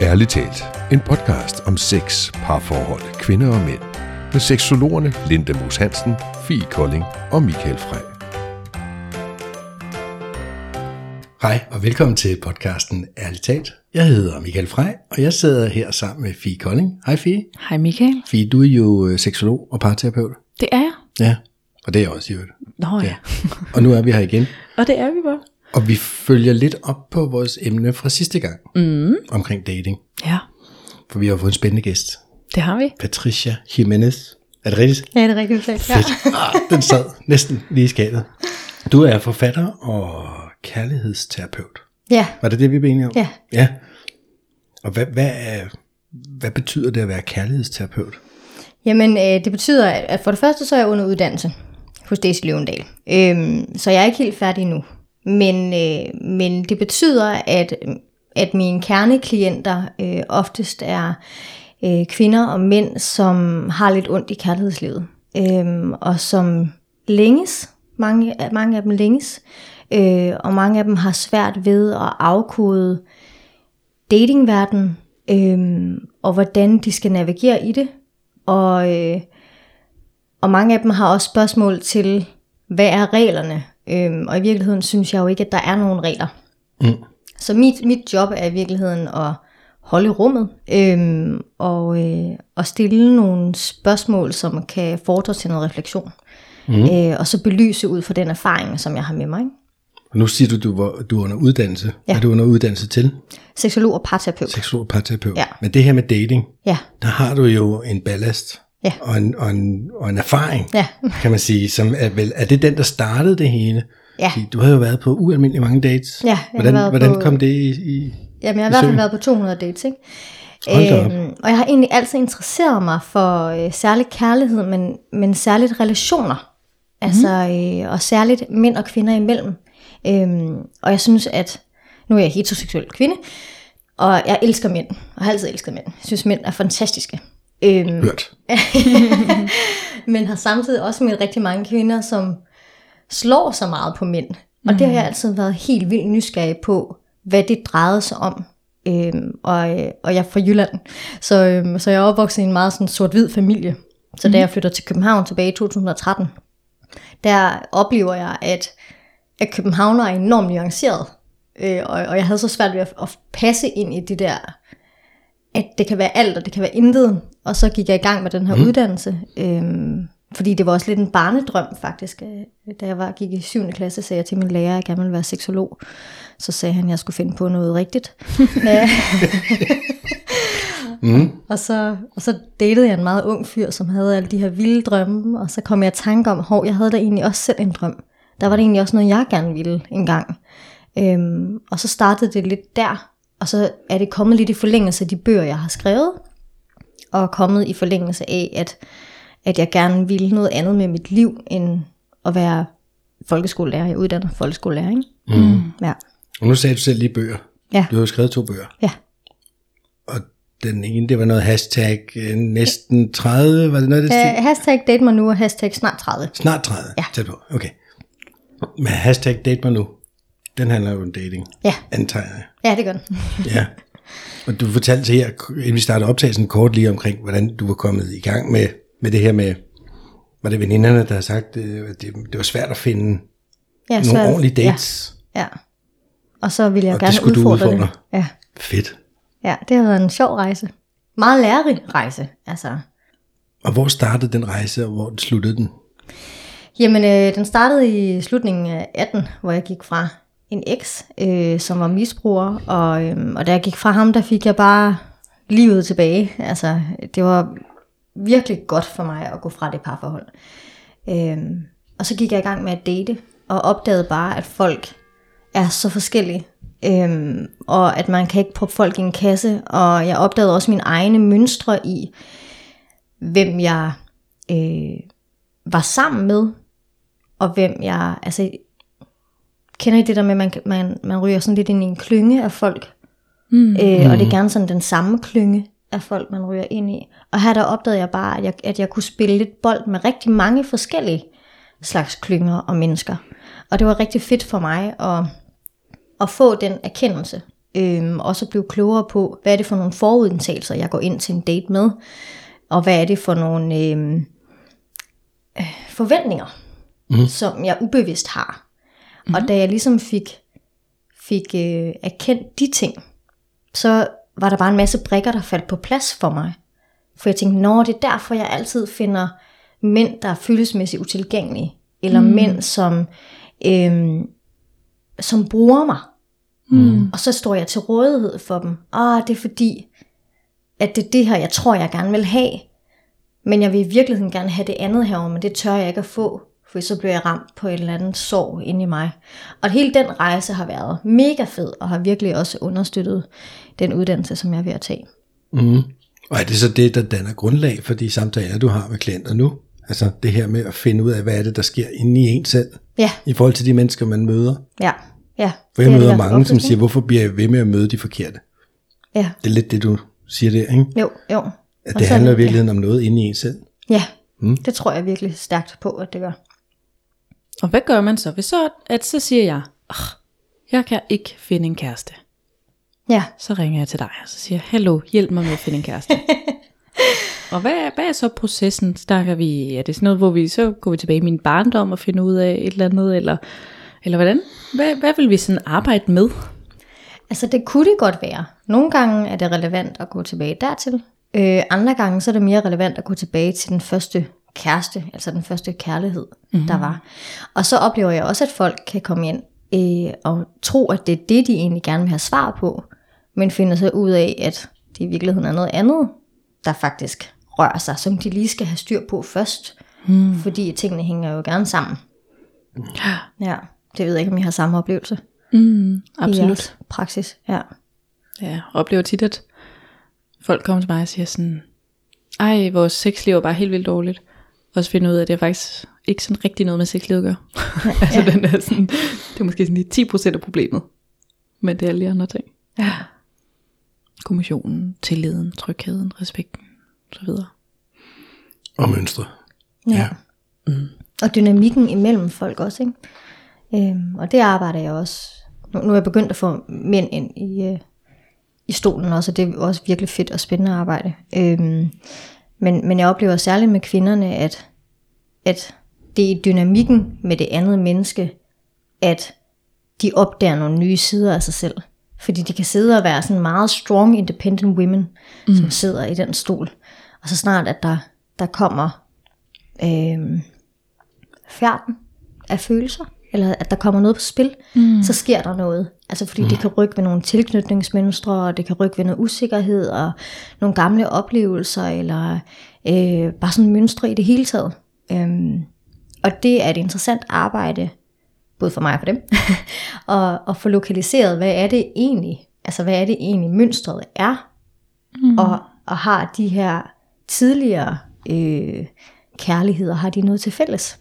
Ærligt talt, en podcast om sex, parforhold, kvinder og mænd. Med seksologerne Linda Moos Hansen, Fie Kolding og Michael Frey. Hej og velkommen til podcasten Ærligt talt. Jeg hedder Michael Frey, og jeg sidder her sammen med Fie Kolding. Hej Fie. Hej Michael. Fie, du er jo øh, seksolog og parterapeut. Det er jeg. Ja, og det er jeg også i øvrigt. Nå ja. Og nu er vi her igen. Og det er vi bare. Og vi følger lidt op på vores emne fra sidste gang mm. omkring dating. Ja, For vi har fået en spændende gæst. det har vi. Patricia Jimenez. Er det rigtigt? Ja, det er rigtigt. Fedt. Fedt. Ah, den sad næsten lige i skabet. Du er forfatter og kærlighedsterapeut. Ja, Var det det, vi blev enige om? Ja. Ja. Og hvad, hvad, er, hvad betyder det at være kærlighedsterapeut? jamen øh, det betyder, at for det første så er jeg under uddannelse hos Daisy Løvendal. Øhm, så jeg er ikke helt færdig nu. Men, øh, men det betyder, at, at mine kerneklienter øh, oftest er øh, kvinder og mænd, som har lidt ondt i kærlighedslivet. øh, og som længes, mange, mange af dem længes, øh, og mange af dem har svært ved at afkode datingverdenen, øh, og hvordan de skal navigere i det. Og, øh, og mange af dem har også spørgsmål til, hvad er reglerne? Øh, og i virkeligheden synes jeg jo ikke, at der er nogen regler. Mm. Så mit, mit job er i virkeligheden at holde rummet øh, og, øh, og stille nogle spørgsmål, som kan fordre til noget refleksion. Mm. Øh, og så belyse ud fra den erfaring, som jeg har med mig. Ikke? Og nu siger du, du, var, du er under uddannelse. Ja. Er du under uddannelse til? Seksolog og parterapeut. Seksolog og parterapeut. Ja. Men det her med dating, Ja, der har du jo en ballast. Ja. Og, en, og, en, og en erfaring, ja, kan man sige. Som er, vel, er det den, der startede det hele? ja. Fordi Du har jo været på ualmindelig mange dates. Ja, jeg har hvordan, været hvordan på- kom det i... i Jamen, jeg har i hvert fald været på 200 dates, ikke? Øhm, og jeg har egentlig altid interesseret mig for øh, særligt kærlighed, men, men særligt relationer. Altså, øh, og særligt mænd og kvinder imellem. Øhm, og jeg synes, at nu er jeg heteroseksuel kvinde, og jeg elsker mænd, og har altid elsket mænd. Jeg synes, mænd er fantastiske. Øhm, Hørt. men har samtidig også mødt rigtig mange kvinder, som slår så meget på mænd. Og det har jeg altid været helt vildt nysgerrig på, hvad det drejede sig om. Øhm, og, øh, og jeg er fra Jylland, så, øhm, så jeg er opvokset i en meget sådan sort-hvid familie. Så da jeg flytter til København tilbage i 2013, der oplever jeg, at, at København er enormt nuanceret. Øh, og, og jeg havde så svært ved at, at passe ind i det der, at det kan være alt, og det kan være intet. Og så gik jeg i gang med den her mm. uddannelse. Øhm, fordi det var også lidt en barnedrøm faktisk. Øh, Da jeg var, gik i 7. klasse, sagde jeg til min lærer, at jeg gerne ville være seksolog. Så sagde han, at jeg skulle finde på noget rigtigt. Mm. og, så, og så datede jeg en meget ung fyr, som havde alle de her vilde drømme. Og så kom jeg i tanke om, hov, jeg havde da egentlig også selv en drøm. Der var det egentlig også noget, jeg gerne ville engang. Øhm, og så startede det lidt der. Og så er det kommet lidt i forlængelse af de bøger, jeg har skrevet. Og kommet i forlængelse af, at, at jeg gerne ville noget andet med mit liv, end at være folkeskolelærer. Jeg uddanner folkeskolelærer, ikke? Mm. Ja. Og nu sagde du selv lige bøger. Ja. Du har jo skrevet to bøger. Ja. Og den ene, det var noget hashtag øh, næsten 30, var det noget det stil? Uh, hashtag date mig nu, og hashtag snart 30. Snart 30, Ja. tæt på. Okay. Men hashtag date mig nu, den handler jo om dating, Ja, antager jeg. ja det gør den. Ja. Og du fortalte så her, inden vi startede optagelsen kort lige omkring, hvordan du var kommet i gang med, med det her med, var det veninderne, der har sagt, øh, at det, det var svært at finde Ja, nogle ordentlige dates. Ja, ja. Og så ville jeg Og det gerne du udfordre, udfordre. det. Ja. Fedt. ja, det har været en sjov rejse. Meget lærerig rejse, altså. Og hvor startede den rejse, og hvor sluttede den? Jamen, øh, den startede i slutningen af 18, hvor jeg gik fra en eks, øh, som var misbruger, og, øh, og da jeg gik fra ham, der fik jeg bare livet tilbage. Altså, det var virkelig godt for mig at gå fra det parforhold. Øh, og så gik jeg i gang med at date, og opdagede bare, at folk er så forskellige. øh, og at man kan ikke proppe folk i en kasse. Og jeg opdagede også mine egne mønstre i, hvem jeg øh, var sammen med, og hvem jeg, altså, kender I det der med, at man, man, man ryger sådan lidt ind i en klynge af folk, mm. øh, og det er gerne sådan den samme klynge af folk, man ryger ind i. Og her der opdagede jeg bare, at jeg, at jeg kunne spille lidt bold med rigtig mange forskellige slags klynger og mennesker. Og det var rigtig fedt for mig at, at få den erkendelse. Øhm, også at blive klogere på, hvad er det for nogle forudindtagelser, jeg går ind til en date med, og hvad er det for nogle øhm, øh, forventninger, mm. som jeg ubevidst har. Mm. Og da jeg ligesom fik, fik øh, erkendt de ting, så var der bare en masse brikker, der faldt på plads for mig. For jeg tænkte, nå, det er derfor, jeg altid finder mænd, der er følelsesmæssigt utilgængelige. Eller mm. mænd, som, øhm, som bruger mig. Mm. Og så står jeg til rådighed for dem. Ah, det er fordi, at det er det her, jeg tror, jeg gerne vil have. Men jeg vil i virkeligheden gerne have det andet herovre, men det tør jeg ikke at få. For så bliver jeg ramt på et eller andet sorg inde i mig. Og hele den rejse har været mega fed, og har virkelig også understøttet den uddannelse, som jeg er ved at tage. Mm. Og er det så det, der danner grundlag for de samtaler, du har med klienter nu? Altså det her med at finde ud af, hvad er det, der sker inde i en selv? Ja. I forhold til de mennesker, man møder? Ja, ja. For jeg møder mange, som siger, hvorfor bliver jeg ved med at møde de forkerte? Ja. Det er lidt det, du siger der, ikke? Jo, jo. At det handler i virkeligheden om noget inde i en selv. Ja, mm. det tror jeg virkelig stærkt på, at det gør. Og hvad gør man så? Hvis så, at så siger jeg, jeg kan ikke finde en kæreste. Ja. Så ringer jeg til dig, og så siger jeg, hallo, hjælp mig med at finde en kæreste. og hvad, hvad er så processen? Snakker vi, er det sådan noget, hvor vi så går vi tilbage i min barndom og finder ud af et eller andet, eller, eller hvordan? Hvad, hvad vil vi sådan arbejde med? Altså det kunne det godt være. Nogle gange er det relevant at gå tilbage dertil. Øh, andre gange så er det mere relevant at gå tilbage til den første kæreste, altså den første kærlighed, mm-hmm. der var. Og så oplever jeg også, at folk kan komme ind øh, og tro, at det er det, de egentlig gerne vil have svar på, men finder sig ud af, at det i virkeligheden er noget andet, der faktisk rører sig, som de lige skal have styr på først. Mm. Fordi tingene hænger jo gerne sammen. Ja, det ved jeg ikke, om I har samme oplevelse. Mm, absolut. I praksis, ja. Ja, jeg oplever tit, at folk kommer til mig og siger sådan, ej, vores sexliv er bare helt vildt dårligt. Og så finde ud af, at det er faktisk ikke sådan rigtig noget med sexliv at gøre. altså, ja. den er sådan, det er måske sådan lige 10% af problemet. Men det er alle de andre ting. Ja. Kommissionen, tilliden, trygheden, respekten, så videre. Og mønstre. Ja. ja. Mm. Og dynamikken imellem folk også, ikke? Øhm, og det arbejder jeg også. Nu, nu er jeg begyndt at få mænd ind i, øh, i stolen også, og det er også virkelig fedt og spændende arbejde. Øhm, men, men jeg oplever særligt med kvinderne, at, at det er i dynamikken med det andet menneske, at de opdager nogle nye sider af sig selv. Fordi de kan sidde og være sådan meget strong independent women, mm. som sidder i den stol. Og så snart at der, der kommer øh, færden af følelser, eller at der kommer noget på spil, mm. så sker der noget. Altså fordi mm. det kan rykke ved nogle tilknytningsmønstre, og det kan rykke ved noget usikkerhed, og nogle gamle oplevelser, eller øh, bare sådan mønstre i det hele taget. Øhm, og det er et interessant arbejde, både for mig og for dem, og, og få lokaliseret, hvad er det egentlig, altså hvad er det egentlig mønstret er, mm. og, og har de her tidligere øh, kærligheder, har de noget til fælles?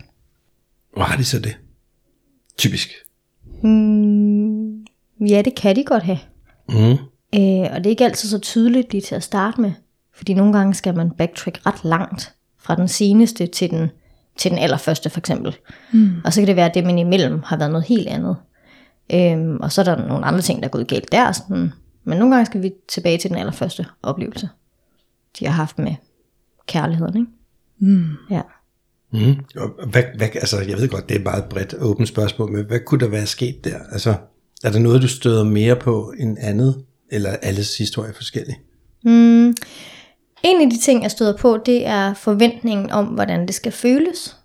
Hvor har de så det? Typisk. Mm, ja, det kan de godt have. Mm. Øh, og det er ikke altid så tydeligt lige til at starte med. Fordi nogle gange skal man backtrack ret langt fra den seneste til den, til den allerførste for eksempel. Mm. Og så kan det være, at det man imellem har været noget helt andet. Øhm, og så er der nogle andre ting, der er gået galt der. Sådan. Men nogle gange skal vi tilbage til den allerførste oplevelse, de har haft med kærligheden. Ikke? Mm. Ja. Mm. Hvad, hvad, altså, jeg ved godt, det er meget bredt åbent spørgsmål, men hvad kunne der være sket der? Altså, er der noget, du støder mere på end andet, eller er alles historie forskellig? Mm. En af de ting, jeg støder på, det er forventningen om, hvordan det skal føles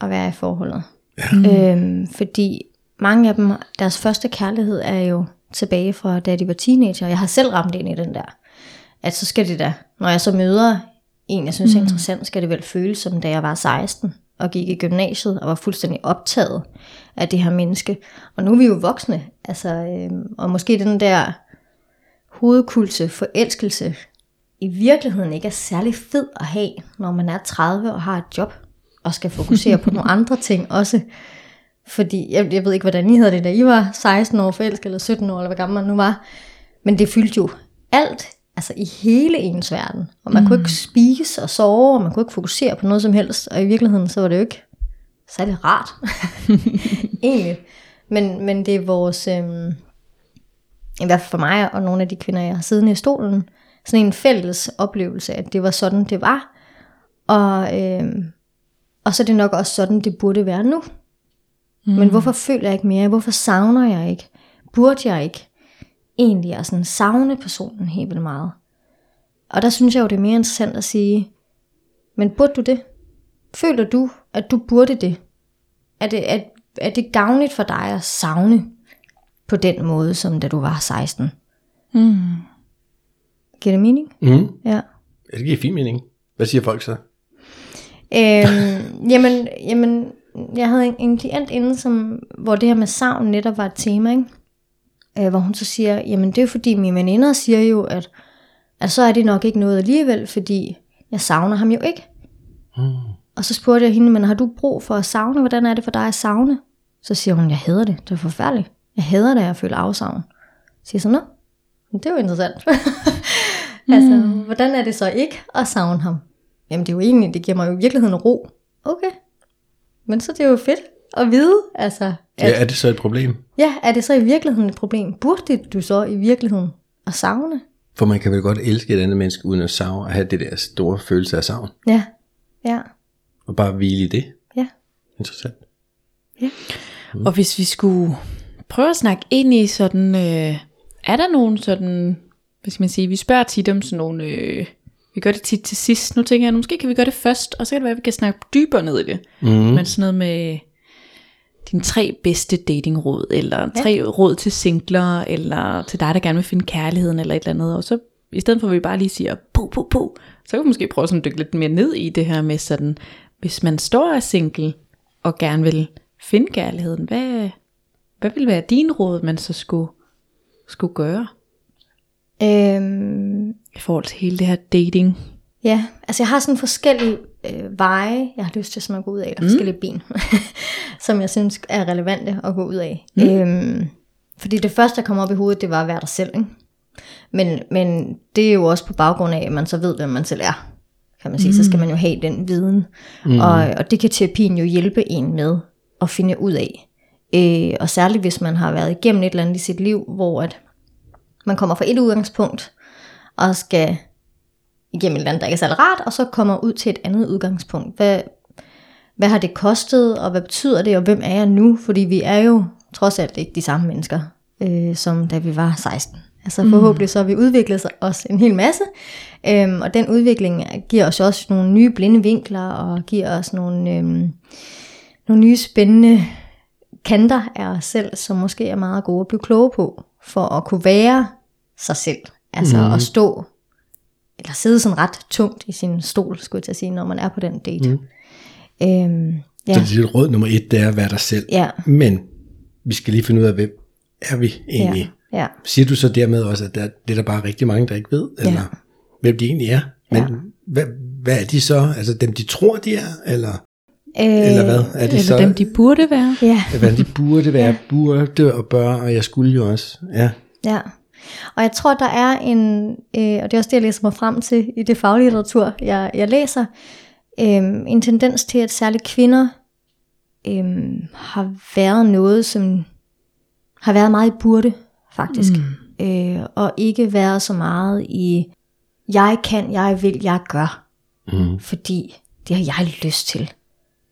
at være i forholdet. Ja. Øhm, fordi mange af dem, deres første kærlighed er jo tilbage fra da de var teenager. Jeg har selv ramt ind i den der. At så skal det da, når jeg så møder en, jeg synes er interessant, skal det vel føles som da jeg var 16 og gik i gymnasiet og var fuldstændig optaget af det her menneske. Og nu er vi jo voksne, altså, øhm, og måske den der hovedkulse, forelskelse, i virkeligheden ikke er særlig fed at have, når man er 30 og har et job, og skal fokusere på nogle andre ting også. Fordi, jeg, jeg ved ikke, hvordan I havde det, da I var 16 år forelsket, eller 17 år, eller hvad gammel man nu var. Men det fyldte jo alt, altså i hele ens verden. Og man mm. kunne ikke spise og sove, og man kunne ikke fokusere på noget som helst. Og i virkeligheden, så var det jo ikke særlig rart. Egentlig. Men, men det er vores... Øhm, i hvert fald for mig og nogle af de kvinder, jeg har siddende i stolen, sådan en fælles oplevelse, at det var sådan, det var. Og, øh, og så er det nok også sådan, det burde være nu. Mm. Men hvorfor føler jeg ikke mere? Hvorfor savner jeg ikke? Burde jeg ikke egentlig at sådan savne personen helt vildt meget? Og der synes jeg jo, det er mere interessant at sige, men burde du det? Føler du, at du burde det? Er det, er, er det gavnligt for dig at savne på den måde, som da du var 16? Mm. Giver det mening? Mm. Ja. Ja, det giver fin mening. Hvad siger folk så? Øhm, jamen, jamen, jeg havde en, en klient inde, som, hvor det her med savn netop var et tema, ikke? Øh, hvor hun så siger, jamen det er fordi mine veninder siger jo, at, at så er det nok ikke noget alligevel, fordi jeg savner ham jo ikke. Mm. Og så spurgte jeg hende, men har du brug for at savne? Hvordan er det for dig at savne? Så siger hun, jeg hader det. Det er forfærdeligt. Jeg hader det, at jeg føler afsavn. Så siger jeg så, nå, men det er jo interessant. altså, hvordan er det så ikke at savne ham? Jamen det er jo egentlig, det giver mig jo i virkeligheden ro. Okay, men så det er jo fedt at vide, altså, at, Ja, er det så et problem? ja, er det så i virkeligheden et problem? Burde det du så i virkeligheden at savne? For man kan vel godt elske et andet menneske, uden at savne, at have det der store følelse af savn. Ja, ja, Og bare hvile i det. ja. Interessant. Og hvis vi skulle prøve at snakke ind i sådan, øh, er der nogen sådan, hvad skal man sige, vi spørger tit om sådan nogle, øh, vi gør det tit til sidst, nu tænker jeg, måske kan vi gøre det først, og så kan det være, at vi kan snakke dybere ned i det. Mm. Men sådan noget med dine tre bedste datingråd, eller tre råd til singler, eller til dig, der gerne vil finde kærligheden, eller et eller andet, og så i stedet for at vi bare lige siger, pu, pu, pu, så kan vi måske prøve sådan at dykke lidt mere ned i det her med sådan, hvis man står og single, og gerne vil finde kærligheden, hvad, hvad vil være din råd, man så skulle, skulle gøre? Øhm, i forhold til hele det her dating? Ja, altså jeg har sådan forskellige øh, veje, jeg har lyst til sådan at gå ud af, eller forskellige ben, som jeg synes er relevante at gå ud af. Mm. Øhm, fordi det første, der kommer op i hovedet, det var at være dig selv. Ikke? Men, men det er jo også på baggrund af, at man så ved, hvem man selv er. Kan man sige. Mm. Så skal man jo have den viden. Mm. Og, og det kan terapien jo hjælpe en med at finde ud af. Øh, og særligt hvis man har været igennem et eller andet i sit liv, hvor at man kommer fra et udgangspunkt, og skal igennem et eller andet, der ikke er særlig rart, og så kommer ud til et andet udgangspunkt. Hvad, hvad har det kostet, og hvad betyder det, og hvem er jeg nu? Fordi vi er jo trods alt ikke de samme mennesker, øh, som da vi var 16. Altså forhåbentlig så har vi udviklet os en hel masse, øhm, og den udvikling giver os også nogle nye blinde vinkler, og giver os nogle, øhm, nogle nye spændende kanter af os selv, som måske er meget gode at blive kloge på, for at kunne være sig selv. Altså mm. at stå, eller sidde sådan ret tungt i sin stol, skulle jeg til at sige, når man er på den date. Mm. Øhm, ja. Så dit råd nummer et, det er at være dig selv. Ja. Men vi skal lige finde ud af, hvem er vi egentlig? Ja, ja. Siger du så dermed også, at der, det er der bare rigtig mange, der ikke ved? Eller hvem de egentlig er? Men Ja. hvad, hvad er de så? Altså dem, de tror, de er? Eller, Øh, eller hvad? Er de Eller så, dem, de burde være? Ja, hvad de burde være? Burde og bør, og jeg skulle jo også. Ja. ja. Og jeg tror, der er en, øh, og det er også det, jeg læser mig frem til i det faglitteratur, jeg, jeg læser, øh, en tendens til, at særligt kvinder øh, har været noget, som har været meget i burde, faktisk. Mm. Øh, og ikke været så meget i, jeg kan, jeg vil, jeg gør. Mm. Fordi det har jeg lyst til.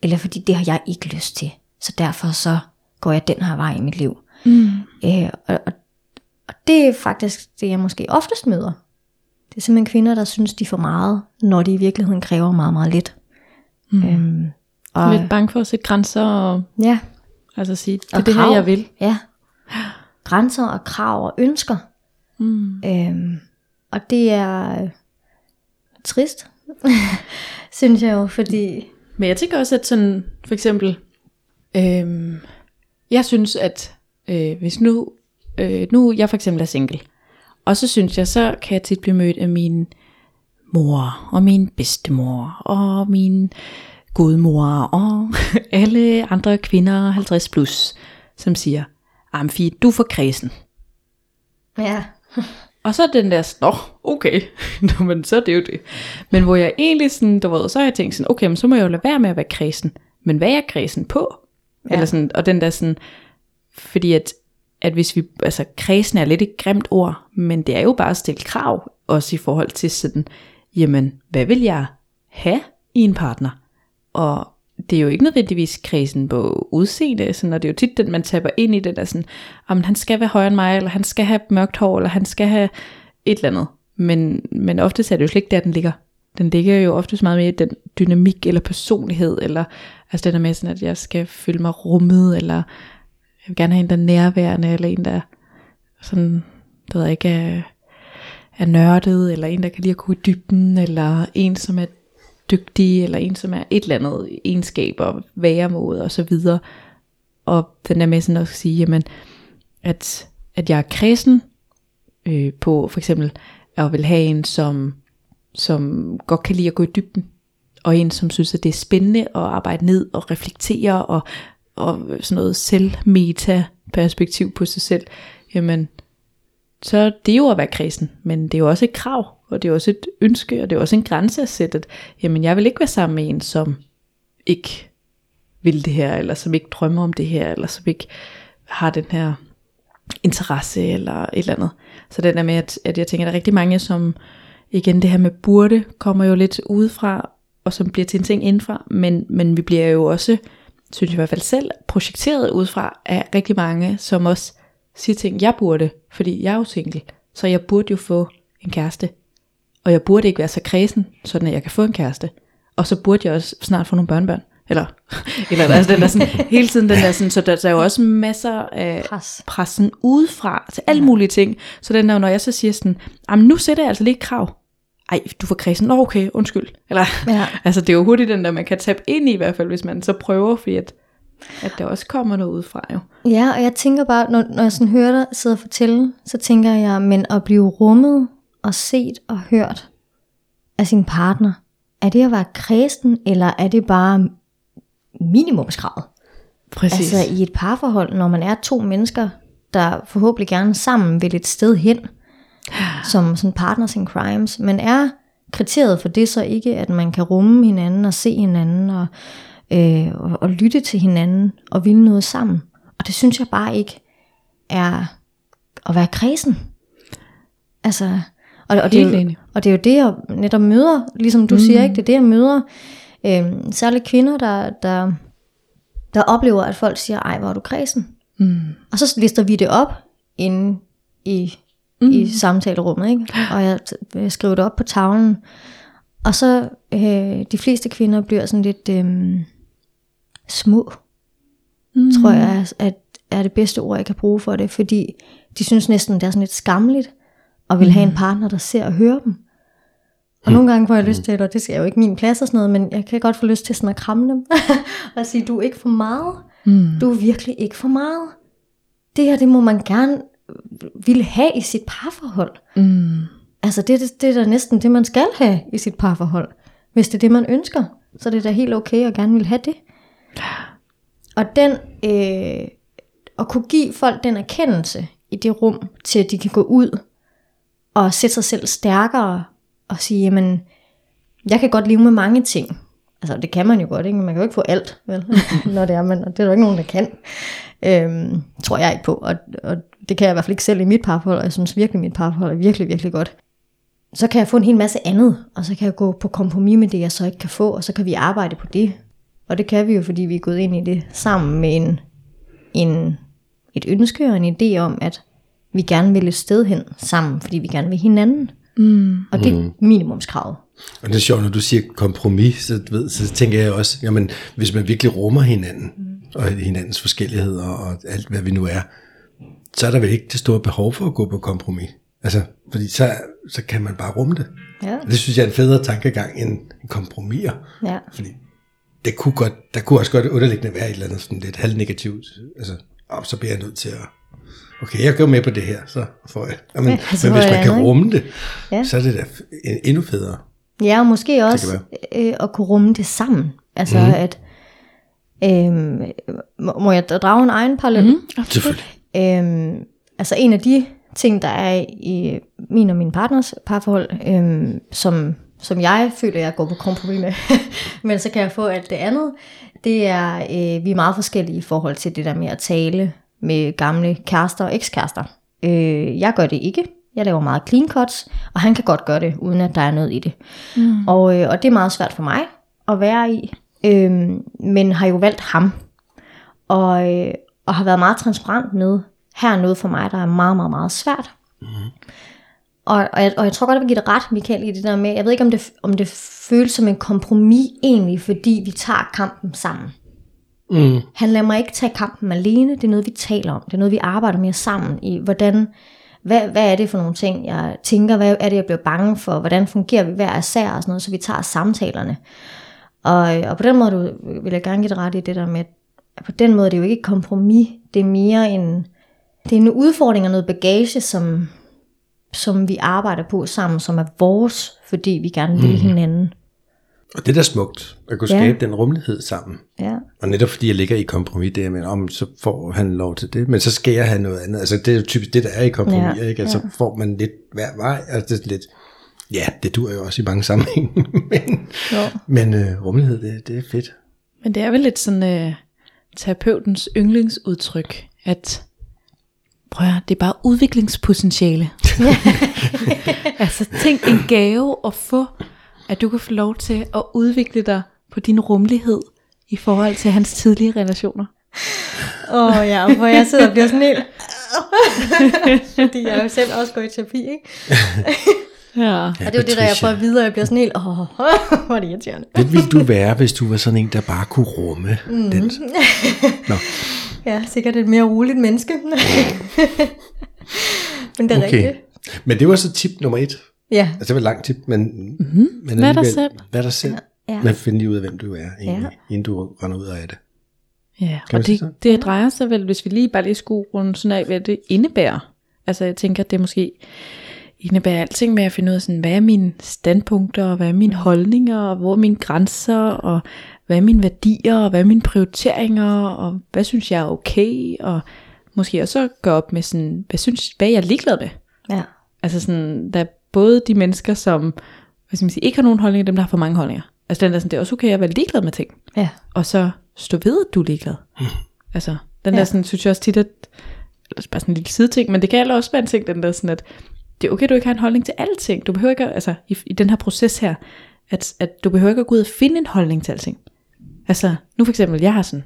Eller fordi det har jeg ikke lyst til. Så derfor så går jeg den her vej i mit liv. Mm. Øh, og, og det er faktisk det, jeg måske oftest møder. Det er simpelthen kvinder, der synes, de får meget, når de i virkeligheden kræver meget, meget lidt. Mm. Øhm, og, Lidt bange for at sætte grænser og ja, altså sige, det er det her, jeg vil. Ja. Grænser og krav og ønsker. Mm. Øhm, og det er øh, trist, synes jeg jo, fordi... Men jeg tænker også, at sådan, for eksempel, øhm, jeg synes, at øh, hvis nu, øh, nu jeg for eksempel er single, og så synes jeg, så kan jeg tit blive mødt af min mor, og min bedstemor, og min gudmor, og alle andre kvinder 50 plus, som siger, Amfi, du er for kredsen. Ja, Og så er den der, nå, okay, nå, men så er det jo det. Men hvor jeg egentlig sådan, du ved, så har jeg tænkt sådan, okay, men så må jeg jo lade være med at være kredsen. Men hvad er kredsen på? Ja. Eller sådan, og den der sådan, fordi at at hvis vi, altså kredsen er lidt et grimt ord, men det er jo bare at stille krav, også i forhold til sådan, jamen, hvad vil jeg have i en partner? Og det er jo ikke nødvendigvis kredsen på udseende, sådan, og det er jo tit den, man taber ind i det, der sådan, om han skal være højere end mig, eller han skal have mørkt hår, eller han skal have et eller andet. Men, men ofte er det jo slet ikke der, den ligger. Den ligger jo ofte meget mere i den dynamik eller personlighed, eller altså det der med sådan, at jeg skal føle mig rummet, eller jeg vil gerne have en, der er nærværende, eller en, der sådan, det ved jeg ikke, er, er nørdet, eller en, der kan lide at gå i dybden, eller en, som er dygtig, eller en, som er et eller andet egenskaber, væremåde og så videre. Og den der med sådan at sige, jamen, at, at jeg er kredsen øh, på for eksempel, at vil have en, som, som godt kan lide at gå i dybden, og en, som synes, at det er spændende at arbejde ned og reflektere, og, og sådan noget selvmeta-perspektiv på sig selv, jamen, så det er jo at være kristen, men det er jo også et krav, og det er også et ønske, og det er også en grænse at sætte, at jamen, jeg vil ikke være sammen med en, som ikke vil det her, eller som ikke drømmer om det her, eller som ikke har den her interesse, eller et eller andet. Så den der med, at, at jeg tænker, at der er rigtig mange, som igen det her med burde, kommer jo lidt udefra, og som bliver til en ting indfra, men, men vi bliver jo også, synes jeg i hvert fald selv, projekteret udefra af rigtig mange, som også siger ting, jeg burde, fordi jeg er jo single, så jeg burde jo få en kæreste, og jeg burde ikke være så kredsen, sådan at jeg kan få en kæreste, og så burde jeg også snart få nogle børnebørn, eller, eller altså den der sådan, hele tiden den der sådan, så der, der er jo også masser af Pres. pressen udefra til alle mulige ting, så den der, når jeg så siger sådan, jamen nu sætter jeg altså lige et krav, ej, du får kredsen, nå okay, undskyld, eller, Ja. altså det er jo hurtigt den der, man kan tabe ind i i hvert fald, hvis man så prøver, fordi at, at der også kommer noget udefra jo. Ja, og jeg tænker bare, når, når jeg sådan hører dig sidde og fortælle, så tænker jeg, men at blive rummet og set og hørt af sin partner, er det at være kredsen, eller er det bare minimumskravet? Præcis. Altså i et parforhold, når man er to mennesker, der forhåbentlig gerne sammen vil et sted hen, som sådan partners in crimes, men er kriteriet for det så ikke, at man kan rumme hinanden og se hinanden og, øh, og, og lytte til hinanden og ville noget sammen. Og det synes jeg bare ikke er at være kredsen. Altså, og, og, det, jo, og det er jo det, jeg netop møder, ligesom du mm. siger, ikke? det er det, jeg møder. Øh, særligt kvinder, der, der, der oplever, at folk siger, ej, hvor er du kredsen. Mm. Og så lister vi det op inde i, mm. i samtalerummet, ikke? og jeg, jeg skriver det op på tavlen. Og så øh, de fleste kvinder bliver sådan lidt øh, små, mm. tror jeg, at er det bedste ord, jeg kan bruge for det, fordi de synes næsten, det er sådan lidt skamligt, og vil have en partner, der ser og hører dem. Og nogle gange får jeg lyst til, og det er jo ikke min plads og sådan noget, men jeg kan godt få lyst til sådan at kramme dem, og sige, du er ikke for meget. Mm. Du er virkelig ikke for meget. Det her, det må man gerne ville have i sit parforhold. Mm. Altså det, det, det er da næsten det, man skal have i sit parforhold. Hvis det er det, man ønsker, så er det da helt okay at gerne vil have det. Og den, øh, at kunne give folk den erkendelse i det rum, til at de kan gå ud og sætte sig selv stærkere og sige, jamen, jeg kan godt leve med mange ting. Altså, det kan man jo godt, ikke? Man kan jo ikke få alt, vel? når det er man, og det er der jo ikke nogen, der kan. Øhm, tror jeg ikke på, og, og det kan jeg i hvert fald ikke selv i mit parforhold, og jeg synes virkelig, mit parforhold er virkelig, virkelig godt. Så kan jeg få en hel masse andet, og så kan jeg gå på kompromis med det, jeg så ikke kan få, og så kan vi arbejde på det. Og det kan vi jo, fordi vi er gået ind i det sammen med en, en, et ønske og en idé om, at vi gerne vil et sted hen sammen, fordi vi gerne vil hinanden. Mm. Og det er minimumskravet. Og det er sjovt, når du siger kompromis, så, ved, så tænker jeg også, jamen, hvis man virkelig rummer hinanden, og hinandens forskelligheder, og alt hvad vi nu er, så er der vel ikke det store behov for at gå på kompromis. Altså, fordi så, så kan man bare rumme det. Ja. Og det synes jeg er en federe tankegang end kompromiser. Ja. Fordi det kunne godt, der kunne også godt underliggende være et eller andet sådan lidt halvnegativt. Altså, oh, så bliver jeg nødt til at, okay, jeg går med på det her, så får jeg. Jamen, Ja, ja, så men hvis man kan andet, ikke? rumme det, Ja. så er det da en- endnu federe. Ja, og måske også kan øh, at kunne rumme det sammen. Altså mm. at, øhm, må, må jeg drage en egen parallel? Mm. Selvfølgelig. Øhm, altså en af de ting, der er i min og min partners parforhold, øhm, som, som jeg føler, jeg går på kompromis med, men så kan jeg få alt det andet, det er, øh, vi er meget forskellige i forhold til det der med at tale med gamle kærester og ekskærester. Øh, jeg gør det ikke. Jeg laver meget clean cuts, og han kan godt gøre det, uden at der er noget i det. Mm. Og, øh, og det er meget svært for mig at være i, øh, men har jo valgt ham. Og, øh, og har været meget transparent med, her er noget for mig, der er meget, meget, meget svært. Mm. Og, og, jeg, og jeg tror godt, at vi giver det ret, Michael, i det der med, jeg ved ikke, om det, om det føles som en kompromis egentlig, fordi vi tager kampen sammen. Mm. Han lader mig ikke tage kampen alene, det er noget, vi taler om, det er noget, vi arbejder mere sammen i, hvordan, hvad, hvad er det for nogle ting, jeg tænker, hvad er det, jeg bliver bange for, hvordan fungerer vi hver især og sådan noget, så vi tager samtalerne. Og, og på den måde du, vil jeg gerne give det ret i det der med, at på den måde det er jo ikke et kompromis, det er mere en, det er en udfordring og noget bagage, som, som vi arbejder på sammen, som er vores, fordi vi gerne vil hinanden. Og det er da smukt, at kunne Ja. skabe den rummelighed sammen. Ja. Og netop fordi jeg ligger i kompromis, det er, men om så får han lov til det, men så skal jeg have noget andet. Altså det er jo typisk det, der er i kompromis, Ja, ja, ikke? Altså får man lidt hver vej, altså det er lidt, ja, det dur jo også i mange sammenhænge, men, Jo. men øh, rummelighed, det, det er fedt. Men det er vel lidt sådan øh, terapeutens yndlingsudtryk, at prøv at, det er bare udviklingspotentiale. altså tænk en gave at få, at du kan få lov til at udvikle dig på din rummelighed i forhold til hans tidlige relationer. Åh oh, ja, hvor jeg sidder og bliver sådan helt... Fordi jeg jo selv også går i terapi, ikke? Ja. Og det er jo det, der jeg får at vide, og jeg bliver sådan helt... Åh, oh, hvor er det irriterende. Hvem ville du være, hvis du var sådan en, der bare kunne rumme mm. den? Nå, Ja, sikkert et mere roligt menneske. Men det er okay. rigtigt. Men det var så tip nummer et. Ja, Altså det var et langt tip, men, mm-hmm. men Vær dig alligevel- selv. Vær dig selv. Ja. Men find lige ud af, hvem du er, egentlig, Ja. inden du render ud af det. Ja, Kan og det, det drejer sig vel, hvis vi lige bare lige skulle runde sådan af, hvad det indebærer. Altså jeg tænker, at det måske indebærer alting med at finde ud af, sådan, hvad er mine standpunkter, og hvad er mine holdninger, og hvor er mine grænser, og hvad er mine værdier, og hvad er mine prioriteringer, og hvad synes jeg er okay, og måske også gøre op med sådan, hvad, synes, hvad er jeg ligeglad med? ja. Altså sådan, der er både de mennesker, som hvad skal man sige, ikke har nogen holdninger, dem der har for mange holdninger. Altså den der sådan, det er også okay at være ligeglad med ting Ja, og så stå ved, at du er ligeglad. altså, den Ja. der sådan, synes jeg også tit, at, det er bare sådan en lille sideting, men det kan også være en ting, den der sådan, at det er okay, at du ikke har en holdning til alting. ting. Du behøver ikke, at, altså i, i den her proces her, at, at du behøver ikke at gå ud og finde en holdning til alting. Altså, nu for eksempel, jeg har sådan,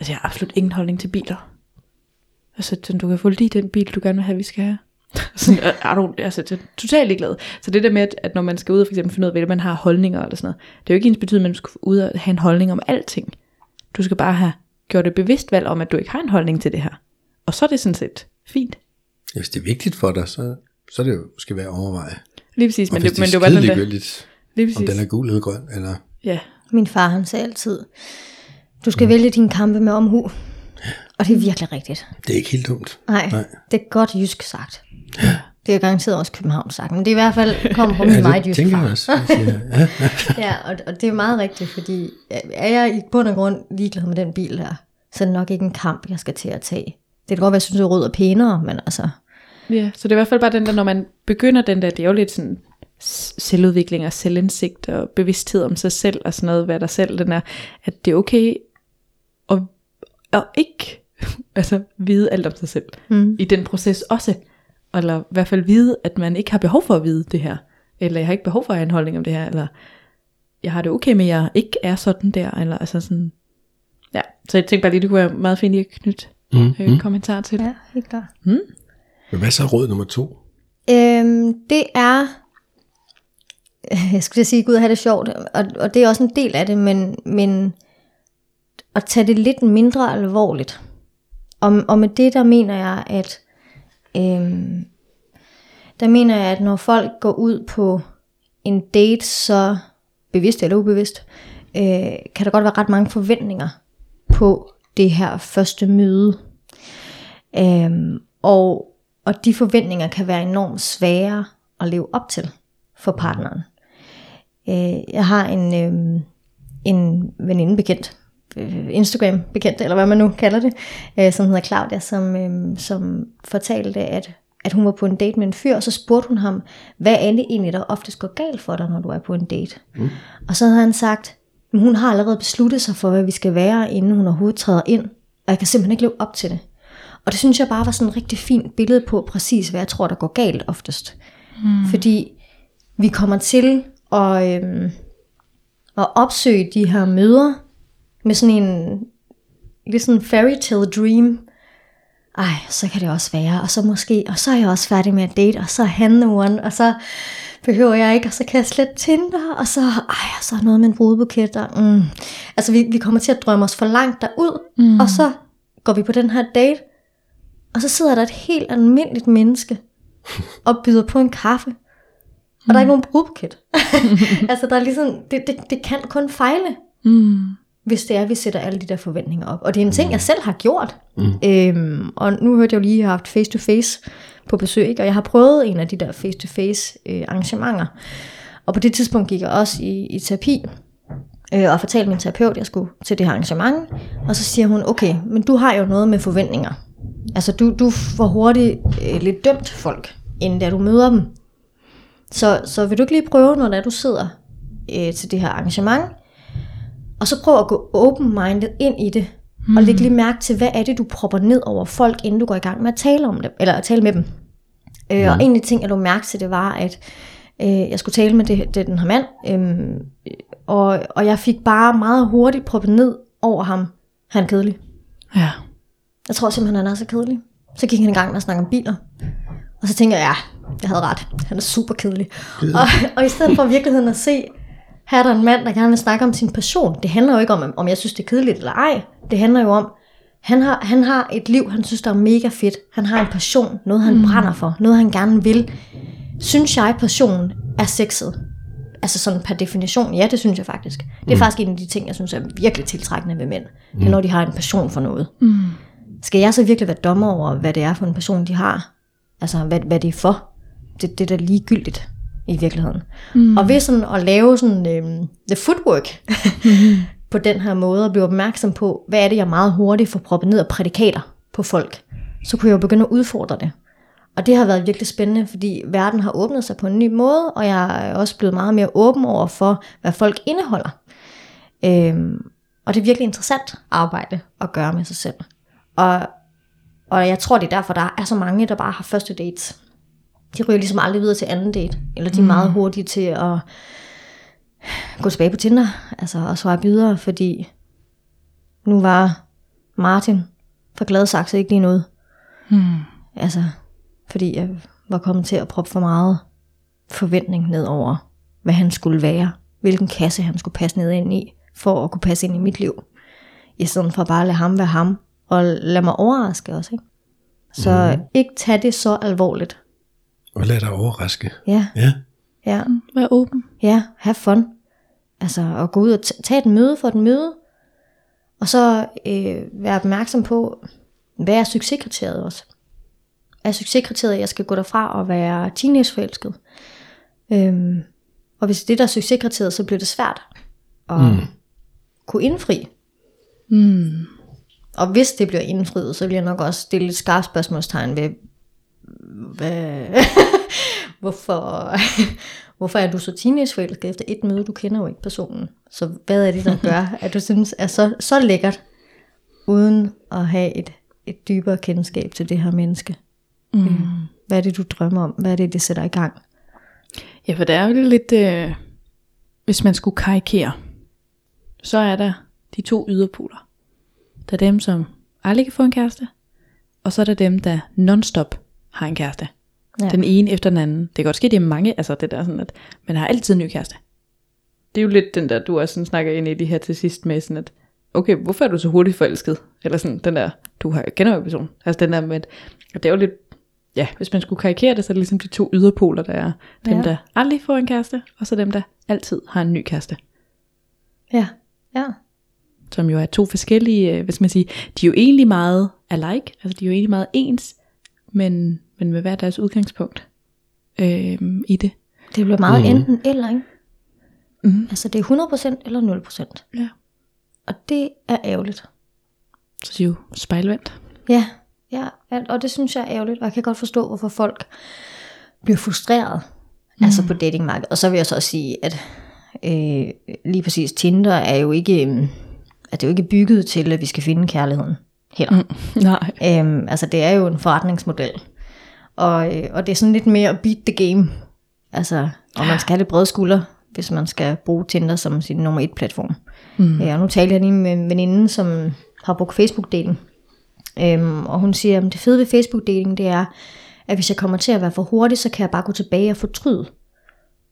altså jeg har absolut ingen holdning til biler. Altså, sådan, du kan få lige den bil, du gerne vil have, vi skal have. sådan, er, er du, altså, det er totalt ligeglad. Så det der med, at, at når man skal ud og for eksempel finde ud af, hvad man har holdninger eller sådan noget, det er jo ikke ens betydning, at man skal ud og have en holdning om alting. Du skal bare have gjort et bevidst valg om, at du ikke har en holdning til det her. Og så er det sådan set fint. Hvis det er vigtigt for dig, så, så er det jo skal være overveje. Lige præcis, Og men det, men er det var den der, lige om præcis. den er gul eller grøn, eller Ja, min far han sagde altid, du skal vælge dine kampe med omhu. Og det er virkelig rigtigt. det er ikke helt dumt. Nej, Nej. det er godt jysk sagt. Det er garanteret også København sagt, men det er i hvert fald kommet fra min Ja, meget det jysk tænker far. jeg også. Ja, Ja, og, og det er meget rigtigt, fordi er jeg i bund og grund ligeglad med den bil der, så er det nok ikke en kamp, jeg skal til at tage. Det kan godt være, at jeg synes, at rød er pænere, men altså, Ja, så det er i hvert fald bare den der, når man begynder den der, det er jo lidt sådan selvudvikling og selvindsigt og bevidsthed om sig selv og sådan noget, hvad der selv den er, at det er okay at, at ikke altså, vide alt om sig selv mm. i den proces også. Eller i hvert fald vide, at man ikke har behov for at vide det her. Eller jeg har ikke behov for at have en holdning om det her. Eller jeg har det okay med, at jeg ikke er sådan der. Eller altså sådan, ja. Så jeg tænkte bare lige, det kunne være meget fint lige at knytte mm. en kommentar til. ja, helt klart. Men hvad så er råd nummer to? Øhm, det er, jeg skulle sige, Gud have det sjovt, og, og det er også en del af det, men, men at tage det lidt mindre alvorligt. Og, og med det, der mener jeg, at øhm, der mener jeg, at når folk går ud på en date, så bevidst eller ubevidst, øh, kan der godt være ret mange forventninger på det her første møde. Øhm, og, og de forventninger kan være enormt svære at leve op til for partneren. Øh, jeg har en, øh, en veninde bekendt, øh, Instagram bekendt, eller hvad man nu kalder det, øh, som hedder Claudia, som, øh, som fortalte, at, at hun var på en date med en fyr, og så spurgte hun ham, hvad er det egentlig, der oftest går galt for dig, når du er på en date? Mm. Og så havde han sagt, "Men hun har allerede besluttet sig for, hvad vi skal være, inden hun overhovedet træder ind, og jeg kan simpelthen ikke leve op til det. Og det synes jeg bare var sådan et rigtig fint billede på præcis, hvad jeg tror, der går galt oftest. Mm. Fordi vi kommer til at, øhm, at opsøge de her møder med sådan en lidt sådan fairy tale dream. Ej, så kan det også være, og så måske, og så er jeg også færdig med at date, og så er han the one, og så behøver jeg ikke, og så kan jeg slet Tinder, og så, ej, så er noget med en brudebuket, og, mm. altså vi, vi kommer til at drømme os for langt derud, mm. og så går vi på den her date, og så sidder der et helt almindeligt menneske, og byder på en kaffe, og mm. der er ikke nogen brudebuket. altså der er ligesom, det, det, det kan kun fejle. Mm hvis det er, at vi sætter alle de der forventninger op. Og det er en ting, jeg selv har gjort. Mm. Øhm, og nu hørte jeg jo lige, at jeg har haft face-to-face på besøg, ikke? og jeg har prøvet en af de der face-to-face øh, arrangementer. Og på det tidspunkt gik jeg også i, i terapi, øh, og fortalte min terapeut, at jeg skulle til det her arrangement. Og så siger hun, okay, men du har jo noget med forventninger. Altså du, du får hurtigt øh, lidt dømt folk, inden da du møder dem. Så, så vil du ikke lige prøve, når du sidder øh, til det her arrangement, og så prøv at gå open-minded ind i det, mm. og lægge lige mærke til, hvad er det, du propper ned over folk, inden du går i gang med at tale om det, eller at tale med dem. Øh, mm. Og en af de ting, jeg lå mærke til, det var, at øh, jeg skulle tale med det, det den her mand, øh, og, og jeg fik bare meget hurtigt proppet ned over ham. Han er kedelig. Ja. Jeg tror simpelthen, han er så kedelig. Så gik han i gang med at snakke om biler. Og så tænker jeg, ja, jeg havde ret. Han er super kedelig. Og, og i stedet for virkeligheden at se, her er der en mand, der gerne vil snakke om sin passion. Det handler jo ikke om, om jeg synes, det er kedeligt eller ej. Det handler jo om, han har, han har et liv, han synes, der er mega fedt. Han har en passion, noget han mm. brænder for, noget han gerne vil. Synes jeg, passion er sexet? Altså sådan per definition, ja, det synes jeg faktisk. Det er mm. faktisk en af de ting, jeg synes er virkelig tiltrækkende ved mænd. Mm. Det er, når de har en passion for noget. Mm. Skal jeg så virkelig være dommer over, hvad det er for en passion, de har? Altså, hvad, hvad det er for? Det, det er da ligegyldigt i virkeligheden. Mm. Og ved sådan at lave sådan øh, the footwork på den her måde, og blive opmærksom på, hvad er det, jeg meget hurtigt får proppet ned af prædikater på folk, så kunne jeg jo begynde at udfordre det. Og det har været virkelig spændende, fordi verden har åbnet sig på en ny måde, og jeg er også blevet meget mere åben over for, hvad folk indeholder. Øhm, og det er virkelig interessant arbejde at gøre med sig selv. Og, og jeg tror, det er derfor, der er så mange, der bare har første dates de ryger ligesom aldrig videre til anden date. Eller de er mm. meget hurtige til at gå tilbage på Tinder, altså og svare videre, fordi nu var Martin fra Gladsaxe ikke lige noget. Mm. Altså, fordi jeg var kommet til at proppe for meget forventning ned over, hvad han skulle være, hvilken kasse han skulle passe ned ind i, for at kunne passe ind i mit liv. I stedet for bare at lade ham være ham, og lade mig overraske også. Ikke? Så mm. ikke tage det så alvorligt, og lad dig overraske. Ja. Ja. Ja. Vær åben. Ja, have fun. Altså at gå ud og tage et møde for et møde. Og så øh, være opmærksom på, hvad er succeskriteriet også? Er succeskriteriet, at jeg skal gå derfra og være teenageforelsket? Øhm, og hvis det der er succeskriteriet, så bliver det svært at mm. kunne indfri. Mm. Og hvis det bliver indfriet, så vil jeg nok også stille et skarpt spørgsmålstegn ved, hvad, hvorfor, hvorfor er du så teenageforelsket efter et møde, du kender jo ikke personen. Så hvad er det, der gør, at du synes er så, så lækkert, uden at have et, et dybere kendskab til det her menneske? Mm. Øh, hvad er det, du drømmer om? Hvad er det, det sætter i gang? Ja, for det er jo lidt, øh, hvis man skulle karikere, så er der de to yderpoler. Der er dem, som aldrig kan få en kæreste, og så er der dem, der non-stop har en kæreste. Ja. Den ene efter den anden. Det kan godt ske, det er mange, altså det der sådan, at man har altid en ny kæreste. Det er jo lidt den der, du også sådan snakker ind i det her til sidst med sådan, at okay, hvorfor er du så hurtigt forelsket? Eller sådan den der, du har, kender jo person. Altså den der med, at det er jo lidt, ja, hvis man skulle karikere det, så er det ligesom de to yderpoler, der er. Dem, ja. der aldrig får en kæreste, og så dem, der altid har en ny kæreste. Ja, ja. Som jo er to forskellige, øh, hvad skal man sige, de er jo egentlig meget alike, altså de er jo egentlig meget ens, men, men med hver deres udgangspunkt øh, i det. Det bliver meget mm. enten eller, ikke? Mm. Altså det er 100% eller 0%. Ja. Og det er ærgerligt. Så det er jo spejlvendt. Ja, ja, og det synes jeg er ærgerligt, og jeg kan godt forstå, hvorfor folk bliver frustreret, mm. altså på datingmarkedet. Og så vil jeg så også sige, at øh, lige præcis Tinder er jo ikke, øh, er det jo ikke bygget til, at vi skal finde kærligheden. heller. Mm. Nej. Øhm, altså det er jo en forretningsmodel. Og, øh, og det er sådan lidt mere beat the game. Altså, og man skal have lidt brede skulder, hvis man skal bruge Tinder som sin nummer et platform. Mm. Ja, og nu talte jeg lige med en veninde, som har brugt Facebook-delen. Øhm, og hun siger, at det fede ved Facebook-delen, det er, at hvis jeg kommer til at være for hurtig, så kan jeg bare gå tilbage og fortryde.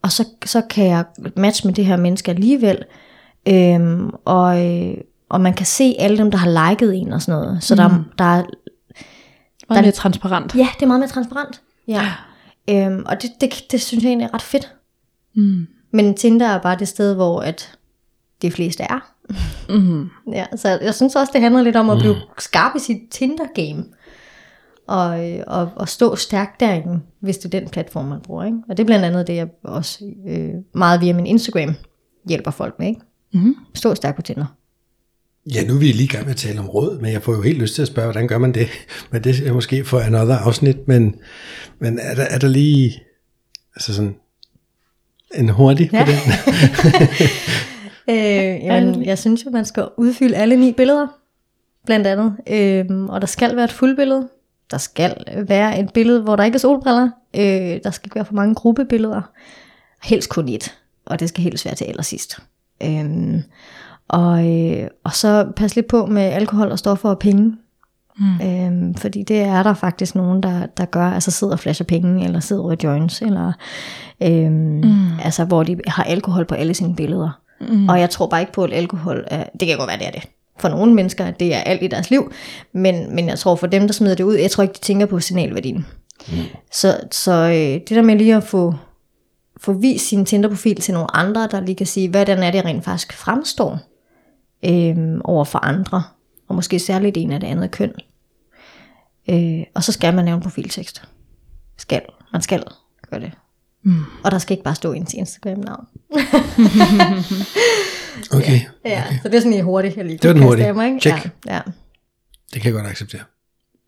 Og så, så kan jeg matche med det her menneske alligevel. Øhm, og, øh, og man kan se alle dem, der har liket en og sådan noget. Så mm. der, der er Meget mere transparent. Ja, det er meget mere transparent. Ja. Øhm, og det, det, det synes jeg egentlig er ret fedt. Mm. Men Tinder er bare det sted, hvor at de fleste er. Mm. Ja, så jeg synes også, det handler lidt om at blive skarp i sit Tinder-game. Og, øh, og, og stå stærkt derinde, hvis det er den platform, man bruger. Ikke? Og det er blandt andet det, jeg også øh, meget via min Instagram hjælper folk med. Ikke? Mm. Stå stærkt på Tinder. Ja, nu er vi lige i gang med at tale om råd, men jeg får jo helt lyst til at spørge, hvordan gør man det? Men det er måske for another afsnit, men, men er, der, er der lige altså sådan en hurtig Ja. på den? Øh, jamen, jeg synes jo, man skal udfylde alle ni billeder, blandt andet. Øh, og der skal være et fuldbillede. Der skal være et billede, hvor der ikke er solbriller. Øh, der skal ikke være for mange gruppebilleder. Helst kun et. Og det skal helst være til allersidst. Øh, og, øh, og så pas lidt på med alkohol og stoffer og penge. Mm. Øhm, fordi det er der faktisk nogen, der, der gør, altså sidder og flasher penge, eller sidder og joints, eller øhm, mm. altså hvor de har alkohol på alle sine billeder. Mm. Og jeg tror bare ikke på, at alkohol er, det kan godt være, det er det. For nogle mennesker, det er alt i deres liv, men, men jeg tror for dem, der smider det ud, jeg tror ikke, de tænker på signalværdien. Mm. Så, så øh, det der med lige at få, få vist sin Tinder-profil til nogle andre, der lige kan sige, hvordan er det rent faktisk fremstår øhm, over for andre, og måske særligt en af det andet køn. Øh, og så skal man lave en profiltekst. Skal. Man skal gøre det. Mm. Og der skal ikke bare stå ens Instagram-navn. Okay, Ja, så det er sådan lige hurtigt. Jeg lige Det var den kan hurtige. mig, ikke? Check. Ja, ja. det kan jeg godt acceptere.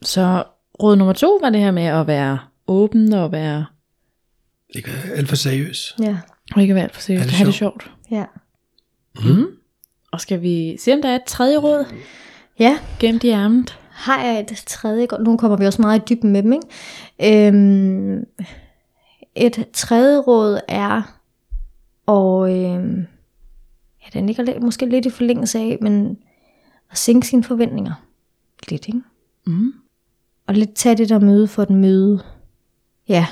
Så råd nummer to var det her med at være åben og være Ikke være alt for seriøs. ja. og ikke være alt for seriøst. Ha' det Ha' det sjovt. ja. Og skal vi se, om der er et tredje råd Ja, gemt i ærmet? har jeg et tredje godt. Nu kommer vi også meget i dybden med dem, ikke? Øhm, et tredje råd er, og øhm, ja, den ligger lidt, måske lidt i forlængelse af, men at sænke sine forventninger. Lidt, ikke? Mm. Og lidt tage det der møde for et møde. Ja.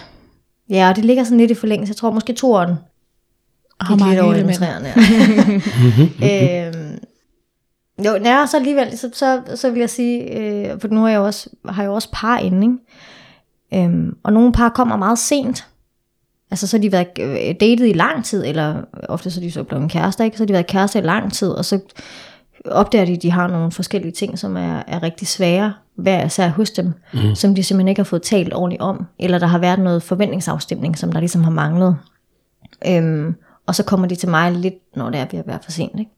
Ja, og det ligger sådan lidt i forlængelse. Jeg tror måske toeren Har mange lidt over i træerne. Øhm, jo, ja, så alligevel, så, så, så vil jeg sige, øh, for nu har jeg jo også, har jeg også par inde, ikke? Øhm, og nogle par kommer meget sent. Altså så har de været øh, datet i lang tid, eller ofte så er de så blevet kærester, ikke? Så har de været kærester i lang tid, og så opdager de, at de har nogle forskellige ting, som er, er rigtig svære, hver især hos dem, mm. som de simpelthen ikke har fået talt ordentligt om, eller der har været noget forventningsafstemning, som der ligesom har manglet. Øhm, og så kommer de til mig lidt, når det er ved at være for sent. Ikke?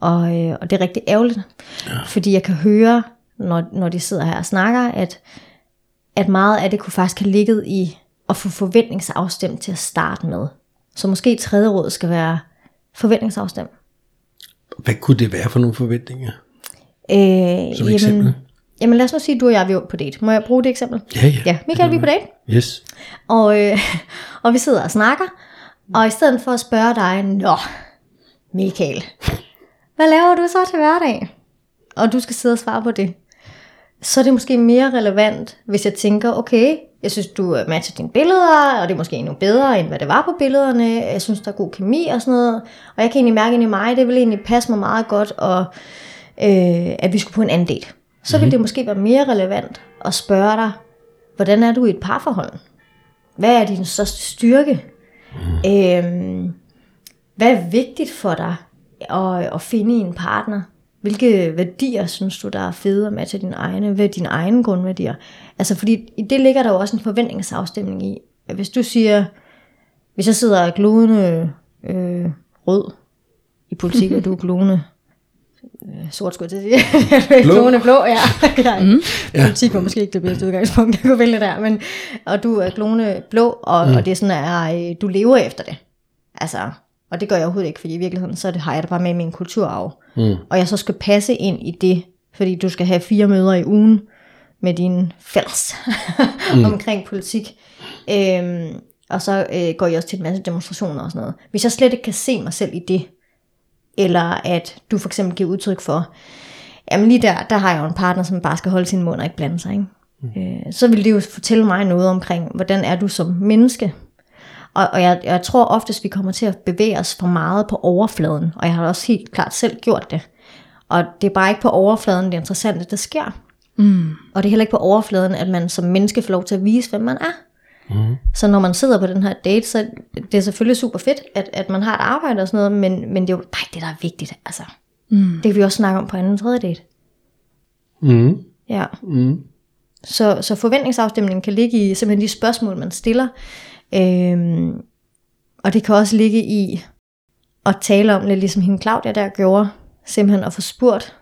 Og, øh, og det er rigtig ærgerligt, ja. fordi jeg kan høre, når, når de sidder her og snakker, at, at meget af det kunne faktisk have ligget i at få forventningsafstemt til at starte med. Så måske tredje råd skal være forventningsafstemt. Hvad kunne det være for nogle forventninger? Øh, Som eksempel? Jamen lad os nu sige, at du og jeg er på date. Må jeg bruge det eksempel? Ja, ja. Ja, Michael, vi er på date. Yes. Og, øh, og vi sidder og snakker, og i stedet for at spørge dig, Nå, Michael, hvad laver du så til hverdag? Og du skal sidde og svare på det. Så er det måske mere relevant, hvis jeg tænker, okay, jeg synes, du matcher dine billeder, og det er måske endnu bedre, end hvad det var på billederne. Jeg synes, der er god kemi og sådan noget. Og jeg kan egentlig mærke ind i mig, det vil egentlig passe mig meget godt, og, øh, at vi skulle på en anden date. Så vil det måske være mere relevant at spørge dig, hvordan er du i et parforhold? Hvad er din største styrke? Mm. Øhm, hvad er vigtigt for dig at, at finde i en partner? Hvilke værdier synes du, der er fede at matche dine egne? Hvad er dine egne grundværdier? Altså, fordi i det ligger der jo også en forventningsafstemning i. Hvis du siger, hvis jeg sidder glodende øh, rød i politik, og du er glodende øh, sort, skulle jeg til at sige. Blå. glodende blå, ja. ja. Mm. Politik var måske ikke det bedste udgangspunkt, jeg kunne vælge der. Men, og du er glodende blå, og, mm. og det er sådan, at du lever efter det. Altså, og det gør jeg overhovedet ikke, fordi i virkeligheden, så det, har jeg det bare med min kulturarv. Mm. Og jeg så skal passe ind i det Fordi du skal have fire møder i ugen med dine fælles mm. omkring politik. Øhm, og så øh, går jeg også til en masse demonstrationer og sådan noget. Hvis jeg slet ikke kan se mig selv i det, eller at du for eksempel giver udtryk for, jamen lige der, der har jeg jo en partner, som bare skal holde sin mund og ikke blande sig, ikke? Mm. Øh, så vil det jo fortælle mig noget omkring, hvordan er du som menneske. Og, og jeg, jeg tror oftest, vi kommer til at bevæge os for meget på overfladen, og jeg har også helt klart selv gjort det. Og det er bare ikke på overfladen, det interessante, der sker. Mm. Og det er heller ikke på overfladen, at man som menneske får lov til at vise, hvem man er. Mm. Så når man sidder på den her date, så det er selvfølgelig super fedt, at, at man har et arbejde og sådan noget, men, men det er jo bare det, der er vigtigt. Altså, mm. Det kan vi også snakke om på anden tredje date. Mm. Ja. Mm. Så, så forventningsafstemningen kan ligge i simpelthen de spørgsmål, man stiller. Øhm, og det kan også ligge i at tale om lidt ligesom hende Claudia der gjorde, simpelthen at få spurgt,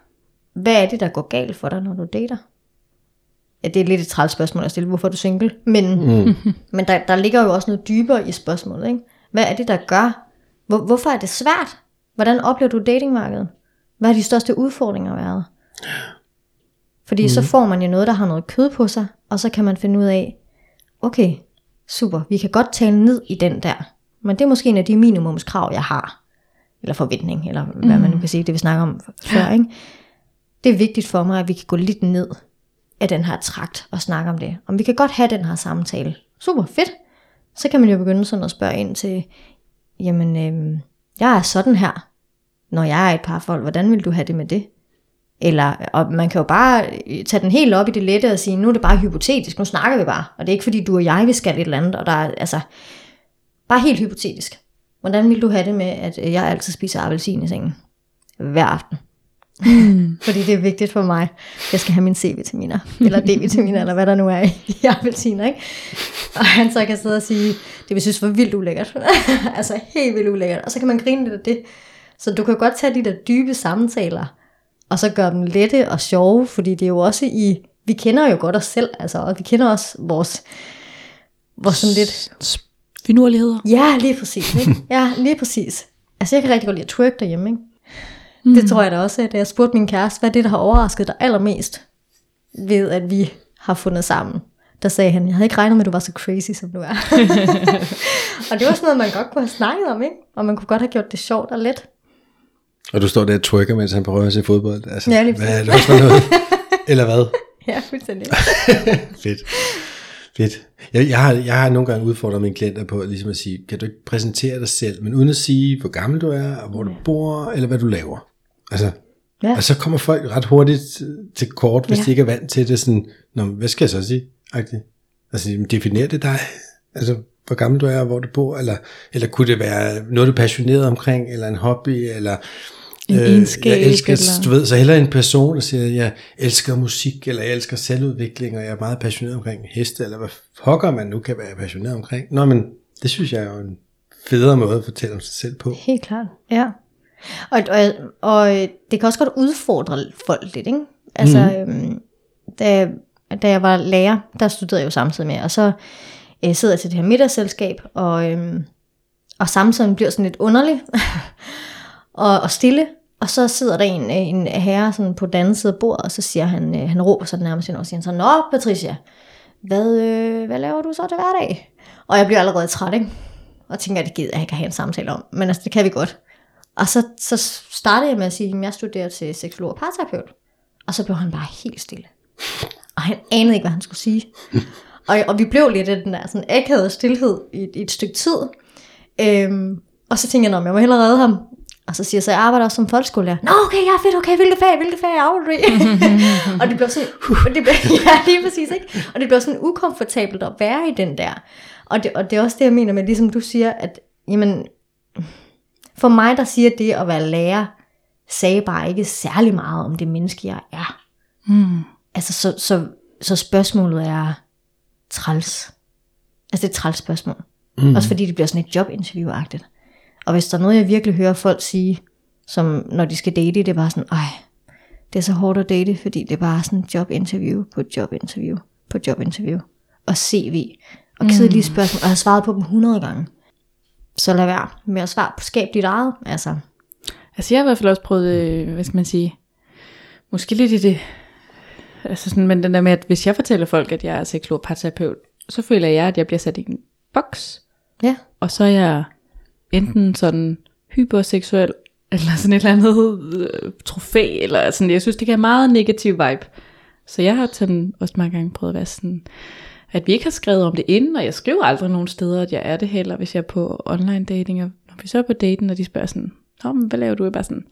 hvad er det, der går galt for dig, når du dater? Ja, det er lidt et træls spørgsmål at stille, hvorfor er du single? Men, mm. men der, der ligger jo også noget dybere i spørgsmålet. Ikke? Hvad er det, der gør? Hvor, hvorfor er det svært? Hvordan oplever du datingmarkedet? Hvad har de største udfordringer været? Fordi mm. så får man jo noget, der har noget kød på sig, og så kan man finde ud af, okay, super, vi kan godt tale ned i den der, men det er måske en af de minimumskrav, jeg har, eller forventning, eller hvad mm. man nu kan sige, det vi snakker om før, ikke? Det er vigtigt for mig, at vi kan gå lidt ned af den her trakt og snakke om det. Om vi kan godt have den her samtale. Super fedt. Så kan man jo begynde sådan at spørge ind til, jamen, øh, jeg er sådan her, når jeg er et par folk, hvordan vil du have det med det? Eller, og man kan jo bare øh, tage den helt op i det lette og sige, nu er det bare hypotetisk, nu snakker vi bare. Og det er ikke fordi du og jeg vil skal et eller andet, og der er, altså, bare helt hypotetisk. Hvordan vil du have det med, at øh, jeg altid spiser appelsin i sengen? Hver aften. Mm. Fordi det er vigtigt for mig. Jeg skal have mine C-vitaminer, eller D-vitaminer, eller hvad der nu er i appelsiner, ikke? Og han så kan sidde og sige, det vil synes var vildt ulækkert. altså helt vildt ulækkert. Og så kan man grine lidt af det. Så du kan godt tage de der dybe samtaler, og så gøre dem lette og sjove, fordi det er jo også i, vi kender jo godt os selv, altså, og vi kender også vores, vores sådan lidt... Finurligheder. Ja, lige præcis. Ikke? Ja, lige præcis. Altså, jeg kan rigtig godt lide at twerk derhjemme, ikke? Mm. Det tror jeg da også, at jeg spurgte min kæreste, hvad er det, der har overrasket dig allermest ved, at vi har fundet sammen. Der sagde han, jeg havde ikke regnet med, at du var så crazy, som du er. og det var sådan noget, man godt kunne have snakket om, ikke? Og man kunne godt have gjort det sjovt og let. Og du står der og twerker, mens han prøver at se fodbold. Altså, Ja, lige hvad er det også for noget? Eller hvad? Ja, fuldstændig. Fedt. Fedt. Jeg, jeg, har, jeg har nogle gange udfordret mine klienter på ligesom at sige, kan du ikke præsentere dig selv, men uden at sige, hvor gammel du er, og hvor du bor, eller hvad du laver. Altså, Ja. Og så kommer folk ret hurtigt til kort, hvis Ja. de ikke er vant til det. Sådan, Nå, hvad skal jeg så sige? Agtigt. Altså, definerer det dig? Altså, hvor gammel du er, og hvor du bor? Eller, eller kunne det være noget, du er passioneret omkring, eller en hobby, eller... En egenskab, Jeg elsker, eller- du ved, så heller en person, der siger, jeg elsker musik, eller jeg elsker selvudvikling, og jeg er meget passioneret omkring heste, eller hvad pokker man nu kan være passioneret omkring. Nå, men det synes jeg er jo en federe måde at fortælle om sig selv på. Helt klart, ja. Og, og, og det kan også godt udfordre folk lidt, ikke? Altså, mm. øhm, da, da jeg var lærer, der studerede jeg jo samtidig med, og så øh, sidder jeg til det her middagsselskab, og, øhm, og samtalen bliver sådan lidt underlig og, og stille, og så sidder der en, en herre sådan på den anden side af bordet, og så siger han, øh, han råber sådan nærmest ind og siger han så, Nå Patricia, hvad, øh, hvad laver du så til hverdag? Og jeg bliver allerede træt, ikke? Og tænker, at det gider jeg ikke at have en samtale om, men altså, det kan vi godt. Og så, så startede jeg med at sige, at jeg studerer til seksolog og parterapeut. Og så blev han bare helt stille. Og han anede ikke, hvad han skulle sige. Og, og vi blev lidt i den der sådan akavede stillhed i, i et stykke tid. Øhm, og så tænkte jeg, at jeg må hellere redde ham. Og så siger jeg, så jeg arbejder også som folkeskolelærer. Nå, okay, ja, fedt, okay, hvilke fag, hvilke fag arbejder du i? og det blev sådan, det blev, ja, lige præcis, ikke? Og det blev sådan ukomfortabelt at være i den der. Og det, og det er også det, jeg mener med, ligesom du siger, at jamen, for mig, der siger det at være lærer, sagde bare ikke særlig meget om det menneske, jeg er. Mm. Altså, så, så, så spørgsmålet er træls. Altså, det er et træls spørgsmål. Mm. Også fordi det bliver sådan et jobinterview-agtigt. Og hvis der er noget, jeg virkelig hører folk sige, som når de skal date, det er bare sådan, ej, det er så hårdt at date, fordi det er bare sådan jobinterview på jobinterview på jobinterview. Og CV. Og kedelige spørgsmål. Og jeg har svaret på dem 100 gange. Så lad være med at svare på skab dit eget. Altså, Altså jeg har i hvert fald også prøvet, øh, hvad skal man sige, måske lidt i det, altså sådan, men den der med, at hvis jeg fortæller folk, at jeg er seksolog parterapeut, så føler jeg, at jeg bliver sat i en boks, Ja. og så er jeg enten sådan hyperseksuel, eller sådan et eller andet øh, trofæ, eller sådan, jeg synes, det kan have meget negativ vibe. Så jeg har sådan også mange gange prøvet at være sådan, at vi ikke har skrevet om det inden, og jeg skriver aldrig nogen steder, at jeg er det heller, hvis jeg er på online dating, og når vi så er på daten, og de spørger sådan, Nå, men hvad laver du? Jeg bare sådan,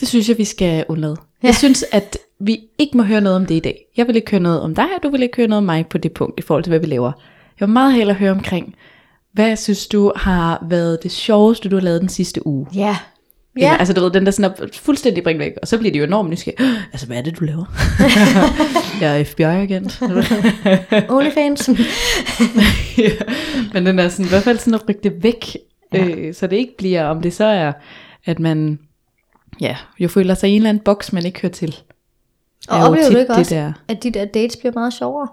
det synes jeg, vi skal undlade. Ja. Jeg synes, at vi ikke må høre noget om det i dag. Jeg vil ikke høre noget om dig, og du vil ikke høre noget om mig på det punkt, i forhold til, hvad vi laver. Jeg vil meget hellere høre omkring, hvad synes du har været det sjoveste, du har lavet den sidste uge? Ja. Ja. Ja. Altså du ved, den der sådan er fuldstændig bringt væk, og så bliver de jo enormt nysgerrige. Altså hvad er det, du laver? jeg er FBI-agent. Onlyfans. ja. Men den er sådan, i hvert fald sådan at rykke det væk, ja. øh, så det ikke bliver, om det så er, at man ja, jo føler sig i en eller anden boks, man ikke hører til. Og er oplever du ikke det også, der. at de der dates bliver meget sjovere?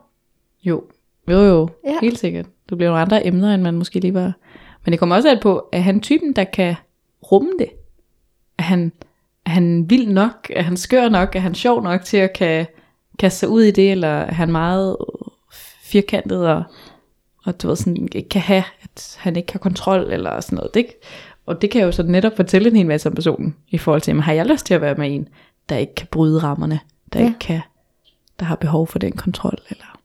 Jo, jo jo, Ja. helt sikkert. Du bliver nogle andre emner, end man måske lige var. Men det kommer også an på, at han typen, der kan rumme det. Er han, er han vild nok? Er han skør nok? Er han sjov nok til at kan kaste sig ud i det? Eller er han meget firkantet og, og du ved, sådan, ikke kan have, at han ikke har kontrol eller sådan noget. Det, og det kan jo så netop fortælle en hel masse om personen, i forhold til, jamen, har jeg lyst til at være med en, der ikke kan bryde rammerne, der Ja. ikke kan, der har behov for den kontrol, eller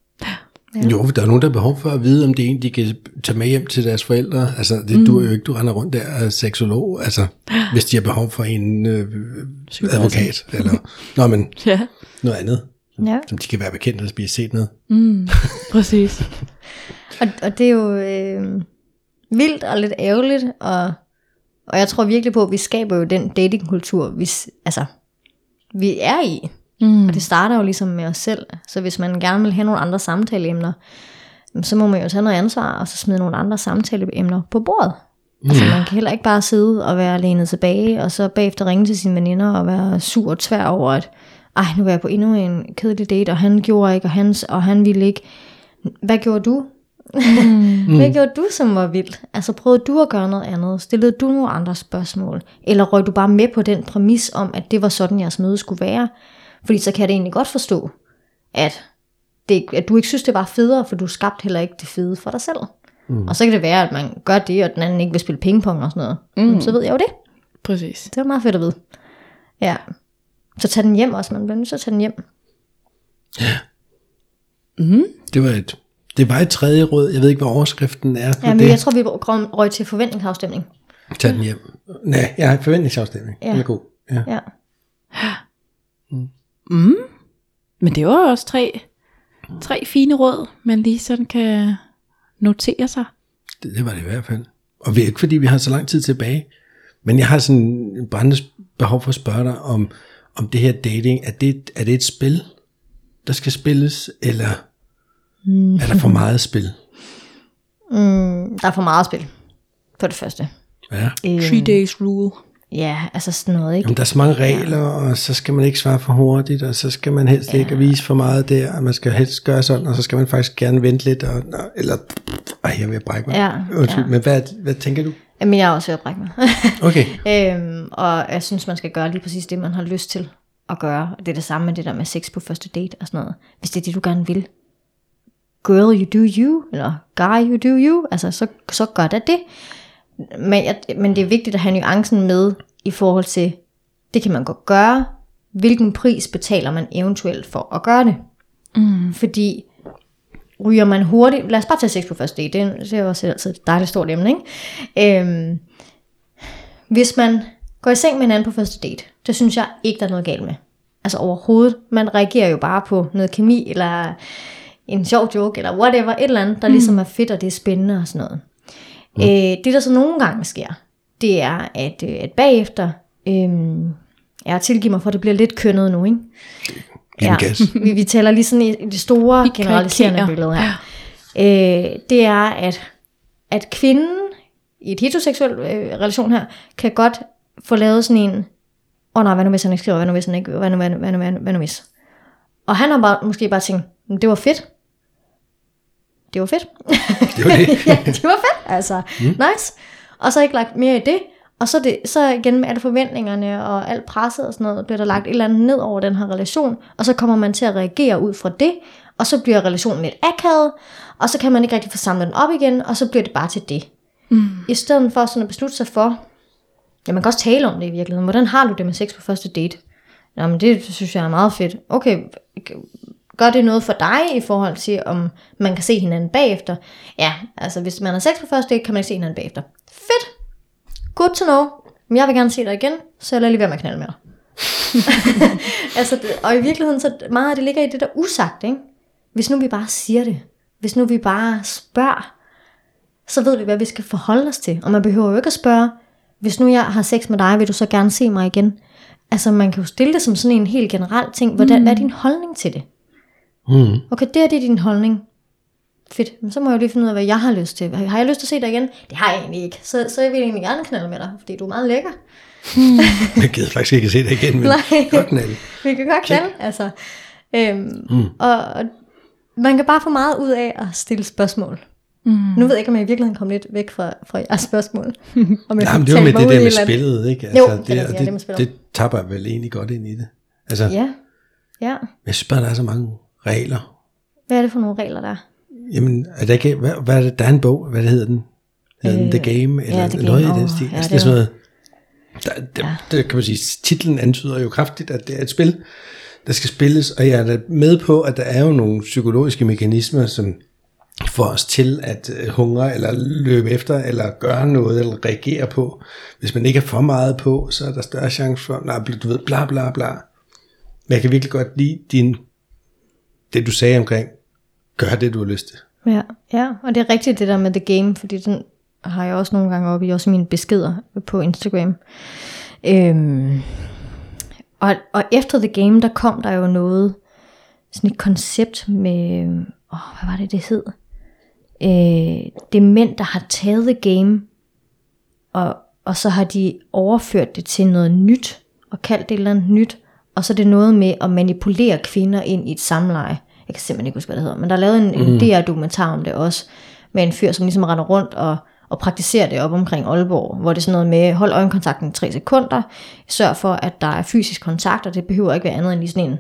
Ja. Jo, der er nogen, der har behov for at vide, om det er en, de kan tage med hjem til deres forældre. Altså, det mm. du er jo ikke, du render rundt der og seksolog. Altså, hvis de har behov for en øh, advokat, eller nå, men ja, noget andet, Ja. som de kan være bekendt, de har set noget. præcis. Og, og det er jo øh, vildt og lidt ærgerligt, og, og jeg tror virkelig på, at vi skaber jo den datingkultur, vi, altså, vi er i. Mm. Og det starter jo ligesom med os selv. Så hvis man gerne vil have nogle andre samtaleemner, så må man jo tage noget ansvar, og så smide nogle andre samtaleemner på bordet. Mm. Altså man kan heller ikke bare sidde og være lænet tilbage, og så bagefter ringe til sine veninder og være sur og tvær over, at ej, nu var jeg på endnu en kedelig date, og han gjorde ikke, og han, og han ville ikke. Hvad gjorde du? Mm. Hvad gjorde du, som var vildt? Altså prøvede du at gøre noget andet? Stillede du nogle andre spørgsmål? Eller røg du bare med på den præmis om, at det var sådan, jeres møde skulle være? Fordi så kan jeg det egentlig godt forstå, at, det, at du ikke synes, det var federe, for du skabte heller ikke det fede for dig selv. Mm. Og så kan det være, at man gør det, og den anden ikke vil spille pingpong og sådan noget. Mm. Så ved jeg jo det. Præcis. Det var meget fedt at vide. Ja. Så tag den hjem også, man bliver nødt til at tage den hjem. Det var et, det var et tredje råd. Jeg ved ikke, hvad overskriften er på Ja, men det. jeg tror, vi røg- røg til forventningsafstemning. Tag den hjem. Nej, jeg har en forventningsafstemning. Ja. Den er god. Ja. Ja. Men det var også tre, tre fine råd, man lige sådan kan notere sig. Det, det var det i hvert fald. Og det er ikke fordi, vi har så lang tid tilbage. Men jeg har sådan en brændende behov for at spørge dig om, om det her dating. Er det, er det et spil, der skal spilles? Eller Mm. er der for meget spil? Mm, der er for meget spil, på det første. Ja. Three days rule. Ja, altså sådan noget, ikke? Jamen, der er så mange regler, og så skal man ikke svare for hurtigt, og så skal man helst ja. ikke vise for meget der, og man skal helst gøre sådan, og så skal man faktisk gerne vente lidt, og, eller, ej, jeg vil brække mig. Ja, Undskyld, ja. men hvad, hvad tænker du? Jamen, jeg er også ved at brække mig. Okay, øhm, og jeg synes, man skal gøre lige præcis det, man har lyst til at gøre. Og det er det samme med det der med sex på første date og sådan noget. Hvis det er det, du gerne vil. Girl, you do you, eller guy, you do you. Altså, så, så gør da det. Men, jeg, men det er vigtigt at have nuancen med i forhold til, det kan man godt gøre. Hvilken pris betaler man eventuelt for at gøre det? Mm. Fordi ryger man hurtigt, lad os bare tage sex på første date, det er, er også altid et dejligt stort emne, ikke? Øhm, hvis man går i seng med hinanden på første date, det synes jeg ikke, der er noget galt med. Altså overhovedet. Man reagerer jo bare på noget kemi, eller en sjov joke, eller whatever, et eller andet, der mm. ligesom er fedt, og det er spændende og sådan noget. Mm. Øh, det, der så nogle gange sker, det er, at, øh, at bagefter, øh, jeg tilgiver mig for, at det bliver lidt kønnet nu, ikke? ja. vi, vi taler lige sådan i, i det store Vi generaliserende karikerer. billede her. Øh, det er, at, at kvinden i et heteroseksuel øh, relation her, kan godt få lavet sådan en, åh oh, nej, hvad nu hvis han ikke skriver, hvad nu hvis han ikke, hvad nu, hvad nu, hvad nu, hvad nu, hvad nu hvis. Og han har bare, måske bare tænkt, "Men det var fedt. Det var fedt. Det var det. ja, det var fedt, altså. Mm. Nice. Og så ikke lagt mere i det, Og så, det, så igen med alle forventningerne og alt presset og sådan noget, bliver der lagt et eller andet ned over den her relation, og så kommer man til at reagere ud fra det, og så bliver relationen lidt akavet, og så kan man ikke rigtig få samlet den op igen, og så bliver det bare til det. Mm. I stedet for sådan at beslutte sig for, ja man kan også tale om det i virkeligheden, hvordan har du det med sex på første date? Jamen det synes jeg er meget fedt. Okay, gør det noget for dig i forhold til, om man kan se hinanden bagefter? Ja, altså hvis man har sex på første date, kan man ikke se hinanden bagefter. Fedt! Good to know. Men jeg vil gerne se dig igen, så jeg lader lige være med at knalde med dig. altså, det- og i virkeligheden, så meget af det ligger i det der usagt, ikke? Hvis nu vi bare siger det, hvis nu vi bare spørger, så ved vi, hvad vi skal forholde os til. Og man behøver jo ikke at spørge, hvis nu jeg har sex med dig, vil du så gerne se mig igen? Altså, man kan jo stille det som sådan en helt generel ting. Hvordan, mm. Hvad er din holdning til det? Mm. Okay, det her det er din holdning. Fedt, men så må jeg jo lige finde ud af, hvad jeg har lyst til. Har jeg lyst til at se dig igen? Det har jeg egentlig ikke. Så, så jeg vil egentlig gerne knalde med dig, fordi du er meget lækker. Jeg gider faktisk ikke at se det igen, men Nej. godt knald. Vi kan godt knalde, altså. Øhm, mm. og, og man kan bare få meget ud af at stille spørgsmål. Mm. Nu ved jeg ikke, om jeg i virkeligheden kom lidt væk fra, fra jeres spørgsmål. om jeg Nej, fik men det var med mig det der med spillet, ikke? Jo, Altså, det er det, det det, spillet. det tapper vel egentlig godt ind i det. Altså, Ja, ja. jeg synes bare, der er så mange regler. Hvad er det for nogle regler, der er? Jamen, er der ikke, hvad, hvad er det, der er en bog, hvad det hedder den? Hedder den The Game, eller ja, The noget Game. i den stil? ja, altså, det er sådan noget, der, der, der, kan man sige, titlen antyder jo kraftigt, at det er et spil, der skal spilles, og jeg er da med på, at der er jo nogle psykologiske mekanismer, som får os til at øh, hungre, eller løbe efter, eller gøre noget, eller reagere på. Hvis man ikke er for meget på, så er der større chance for, nej, du ved, bla bla bla. Men jeg kan virkelig godt lide din, det du sagde omkring, gør det, du har lyst til. Ja, ja, og det er rigtigt det der med The Game, fordi den har jeg også nogle gange oppe i også mine beskeder på Instagram. Øhm, og, og efter The Game, der kom der jo noget, sådan et koncept med, åh, hvad var det, det hed? Øh, det er mænd, der har taget The Game, og, og så har de overført det til noget nyt, og kaldt det et eller andet nyt, og så er det noget med at manipulere kvinder ind i et samleje. Jeg kan simpelthen ikke huske, hvad det hedder, men der er lavet en, en DR-dokumentar om det også, med en fyr, som ligesom render rundt og, og praktiserer det op omkring Aalborg, hvor det er sådan noget med, hold øjenkontakten i 3 sekunder, sørg for, at der er fysisk kontakt, og det behøver ikke være andet end lige sådan en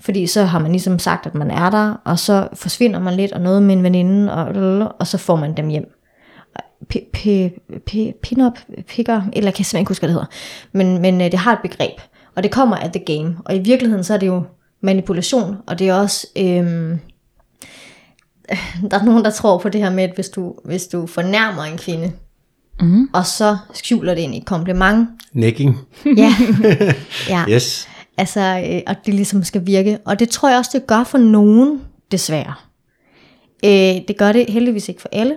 fordi så har man ligesom sagt, at man er der, og så forsvinder man lidt, og noget med en veninde, og, og så får man dem hjem. Pin-up, picker, eller jeg kan simpelthen ikke huske, hvad det hedder. Men, men øh, det har et begreb, og det kommer af the game. Og i virkeligheden, så er det jo manipulation, og det er også... Øhm, der er nogen, der tror på det her med, at hvis du, hvis du fornærmer en kvinde, mm. og så skjuler det ind i et kompliment, Necking. ja, ja. Yes. Altså, øh, og det ligesom skal virke. Og det tror jeg også, det gør for nogen, desværre. Øh, det gør det heldigvis ikke for alle.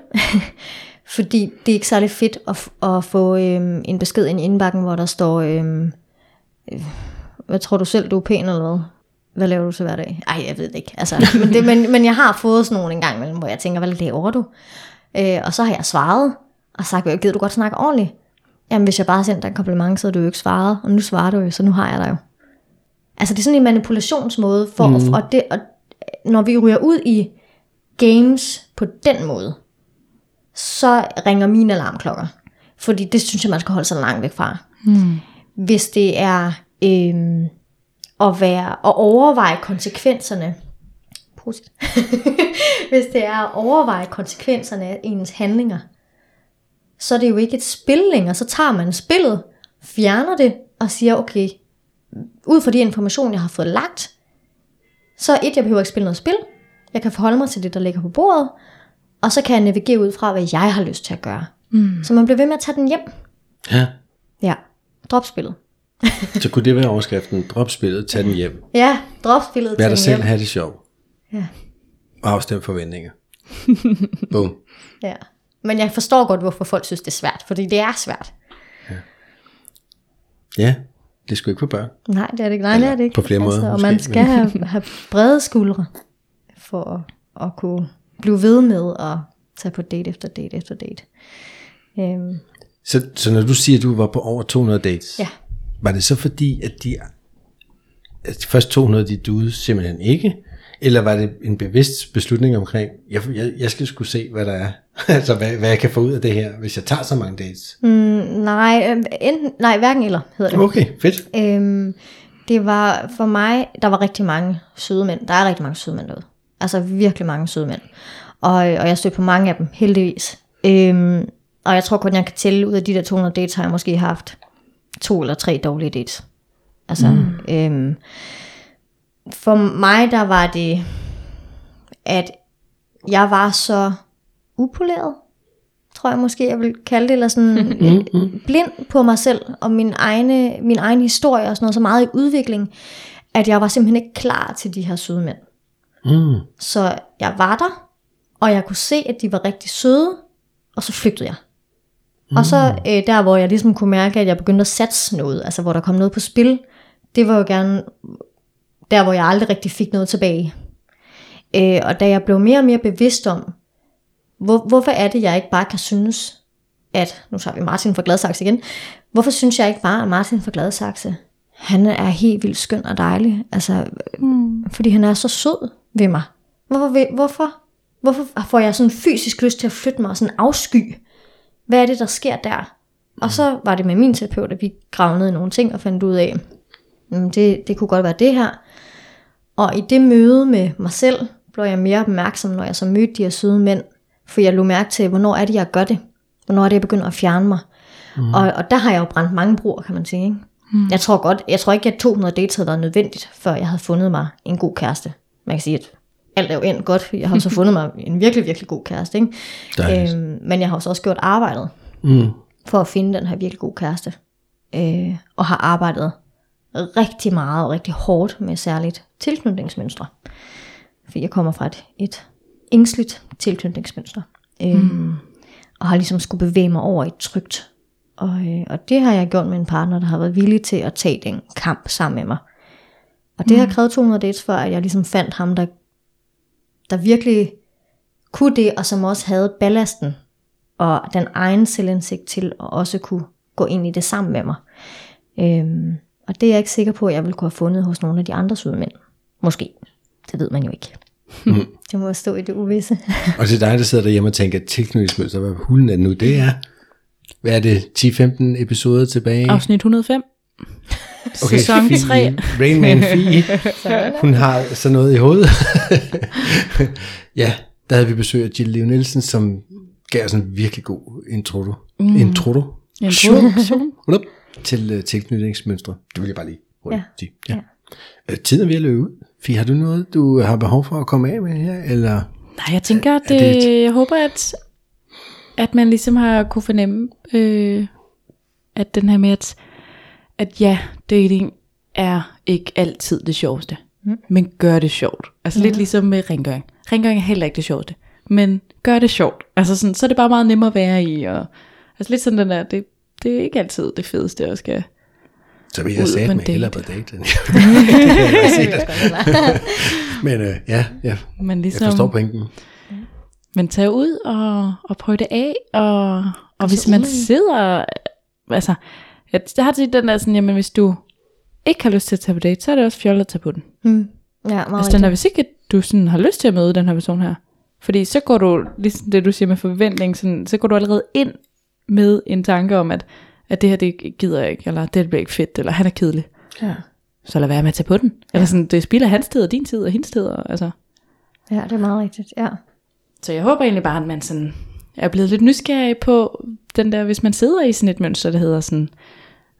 fordi det er ikke særlig fedt at, f- at få øh, en besked ind i indbakken, hvor der står, øh, øh, hvad tror du selv, du er pæn eller hvad? Hvad laver du til hverdag? Ej, jeg ved det ikke. Altså, men, det, men, men jeg har fået sådan nogle en gang imellem, hvor jeg tænker, hvad laver du? Øh, og så har jeg svaret, og sagt, gider du godt snakke ordentligt? Jamen, hvis jeg bare sendte dig en kompliment, så havde du jo ikke svaret, og nu svarer du jo, så nu har jeg dig jo. Altså det er sådan en manipulationsmåde, for, mm. og, det, og når vi ryger ud i games på den måde, så ringer mine alarmklokker. Fordi det synes jeg, man skal holde sig langt væk fra. Mm. Hvis det er øhm, at, være, at overveje konsekvenserne, hvis det er at overveje konsekvenserne af ens handlinger, så er det jo ikke et spil længere. Så tager man spillet, fjerner det og siger, okay, ud fra de informationer, jeg har fået lagt, så et, jeg behøver ikke spille noget spil. Jeg kan forholde mig til det, der ligger på bordet. Og så kan jeg navigere ud fra, hvad jeg har lyst til at gøre. Mm. Så man bliver ved med at tage den hjem. Ja. Ja, drop spillet. Så kunne det være overskriften. Drop spillet, tag den hjem. Ja, drop spillet Vær til dig den selv, hjem. have det sjovt. Ja. Og afstem forventninger. Boom. ja. Men jeg forstår godt, hvorfor folk synes, det er svært. Fordi det er svært. Ja, det skulle ikke for børn. Nej, det er det ikke. Nej, det er det ikke. på flere måder Og måske, man skal have, have brede skuldre, for at, at kunne blive ved med at tage på date efter date efter date. Øhm, Så, så når du siger, at du var på over 200 dates, ja. var det så fordi, at de, at de første 200, de duede simpelthen ikke? Eller var det en bevidst beslutning omkring, jeg, jeg, jeg skal skulle se, hvad der er, altså hvad, hvad jeg kan få ud af det her, hvis jeg tager så mange dates? Mm, nej, øh, enten, nej, hverken eller hedder det. Okay, fedt. Øhm, det var for mig, der var rigtig mange søde mænd. Der er rigtig mange søde mænd derude. Altså virkelig mange søde mænd. Og, og jeg stødte på mange af dem, heldigvis. Øhm, og jeg tror kun, jeg kan tælle ud af de der 200 dates, har jeg måske haft to eller tre dårlige dates. Altså, mm. øhm, for mig, der var det, at jeg var så upoleret, tror jeg måske, jeg vil kalde det, eller sådan blind på mig selv, og min, egne, min egen historie og sådan noget, så meget i udvikling, at jeg var simpelthen ikke klar til de her søde mænd. Mm. Så jeg var der, og jeg kunne se, at de var rigtig søde, og så flygtede jeg. Og så øh, der, hvor jeg ligesom kunne mærke, at jeg begyndte at satse noget, altså hvor der kom noget på spil, det var jo gerne der, hvor jeg aldrig rigtig fik noget tilbage. Øh, og da jeg blev mere og mere bevidst om, hvor, hvorfor er det, jeg ikke bare kan synes, at, nu tager vi Martin fra Gladsaxe igen, hvorfor synes jeg ikke bare, at Martin fra Gladsaxe, han er helt vildt skøn og dejlig, altså, mm. fordi han er så sød ved mig. Hvorfor, hvorfor, hvorfor får jeg sådan fysisk lyst til at flytte mig og sådan afsky? Hvad er det, der sker der? Og så var det med min terapeut, at vi gravede ned i nogle ting og fandt ud af, "Mm, det, det kunne godt være det her. Og i det møde med mig selv, blev jeg mere opmærksom, når jeg så mødte de her søde mænd. For jeg lå mærke til, hvornår er det, jeg gør det? Hvornår er det, jeg begynder at fjerne mig? Mm. Og, og der har jeg jo brændt mange broer, kan man sige. Ikke? Mm. Jeg tror godt, jeg tror ikke, at 200 dates havde været nødvendigt, før jeg havde fundet mig en god kæreste. Man kan sige, at alt er jo endt godt, for jeg har så fundet mig en virkelig, virkelig god kæreste. Ikke? Dejligt. Øhm, men jeg har så også gjort arbejdet Mm. for at finde den her virkelig gode kæreste. Øh, og har arbejdet rigtig meget og rigtig hårdt med særligt tilknytningsmønstre. For jeg kommer fra et, et ængstligt tilknytningsmønster. Øh, Og har ligesom skulle bevæge mig over i et trygt. Og, øh, og det har jeg gjort med en partner, der har været villig til at tage den kamp sammen med mig. Og det har krævet 200 dates, før at jeg ligesom fandt ham, der, der virkelig kunne det, og som også havde ballasten og den egen selvindsigt til at også kunne gå ind i det sammen med mig. Øhm, og det er jeg ikke sikker på, at jeg ville kunne have fundet hos nogle af de andre søde mænd. Måske. Det ved man jo ikke. det må stå i det uvisse. Og til dig, der sidder derhjemme og tænker, tilknytningsmønster, hvad hulen er det nu? Det er, hvad er det, 10-15 episoder tilbage? Afsnit 105. Okay, Sæson Fie, 3. Rain Man Fie, hun har sådan noget i hovedet. ja, der havde vi besøg af Jill Leo Nielsen, som gav os en virkelig god intro. Mm. Intro. Up, til uh, tilknytningsmønstre. Det vil jeg bare lige hurtigt Ja. sige. Ja. Ja. tiden er ved at løbe ud. Fie, har du noget, du har behov for at komme af med her? Eller? Nej, jeg tænker, at det det, et- jeg håber, at, at man ligesom har kunne fornemme, øh, at den her med, at, at ja, dating er ikke altid det sjoveste, mm. men gør det sjovt. Altså ja. lidt ligesom med rengøring. Rengøring er heller ikke det sjoveste, men gør det sjovt. Altså sådan, så er det bare meget nemmere at være i, og altså lidt sådan den der, det, det er ikke altid det fedeste at skal Så vil jeg en med hellere date. på date. jeg- Men uh, ja, ja, man jeg ligesom, forstår pointen. Men tag ud og, og prøv det af, og, og hvis man sidder, altså, jeg, jeg har tit den der sådan, jamen hvis du ikke har lyst til at tage på date, så er det også fjollet at tage på den. Mm. Ja, meget Altså den er, hvis ikke du sådan har lyst til at møde den her person her, fordi så går du, ligesom det du siger med forventning, sådan, så går du allerede ind med en tanke om, at, at det her, det gider jeg ikke, eller det bliver ikke fedt, eller han er kedelig. Ja. Så lad være med at tage på den. Eller sådan, det spilder hans tid, og din tid, og hendes tid, og, altså. ja, det er meget rigtigt. Ja. Så jeg håber egentlig bare, at man sådan er blevet lidt nysgerrig på den der, hvis man sidder i sådan et mønster, der hedder sådan,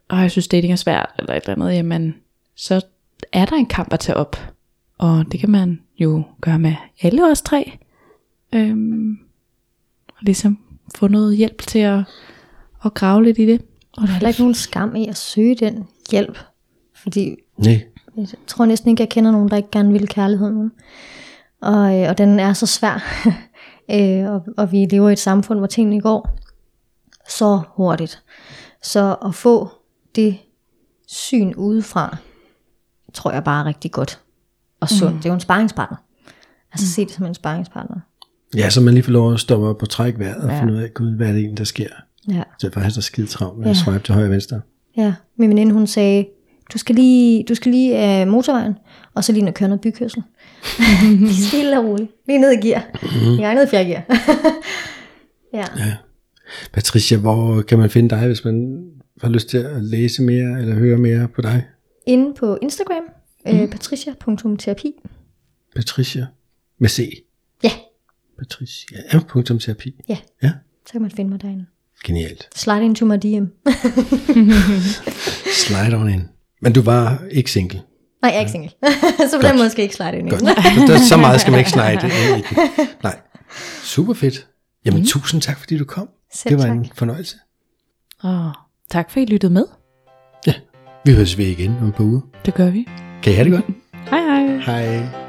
og jeg synes dating er svært, eller et eller andet, jamen, så er der en kamp at tage op. Og det kan man jo gøre med alle os tre. Øhm, og ligesom få noget hjælp til at, at grave lidt i det. Og der er heller ikke nogen skam i at søge den hjælp. Fordi Nej, jeg tror næsten ikke, jeg kender nogen, der ikke gerne vil kærligheden. Og, øh, og den er så svær. øh, og, og vi lever i et samfund, hvor tingene går så hurtigt. Så at få det syn udefra, tror jeg bare er rigtig godt. Og sundt. Mm. Det er jo en sparringspartner. Altså se det som en sparringspartner. Ja, så man lige får lov at stoppe op og trække vejret og Ja. finde ud af, gud, hvad er det egentlig, der sker? Ja. Så det er faktisk der skide travlt med Ja. at swipe til højre og venstre. Ja, min veninde hun sagde, du skal lige, du skal lige øh, motorvejen, og så lige ned og køre noget bykørsel. Stille og roligt. Lige ned i gear. Mm. Jeg er nede i fjerde gear. ja. Ja. Patricia, hvor kan man finde dig, hvis man har lyst til at læse mere eller høre mere på dig? Inde på Instagram, øh, patricia.terapi. Patricia med C. Ja, Patricia. Ja, terapi. ja, Ja, så kan man finde mig derinde. genialt. Slide into my DM. Slide on in. Men du var ikke single. Nej, jeg er ikke single. så på den måde skal jeg ikke slide ind i den. Så, meget skal man ikke slide ind i den. Nej. Super fedt. Jamen, mm. tusind tak, fordi du kom. Selv det var tak. en fornøjelse. Og tak for, at I lyttede med. Ja, vi høres ved igen om et par uger. Det gør vi. Kan I have det godt? Hej hej. Hej.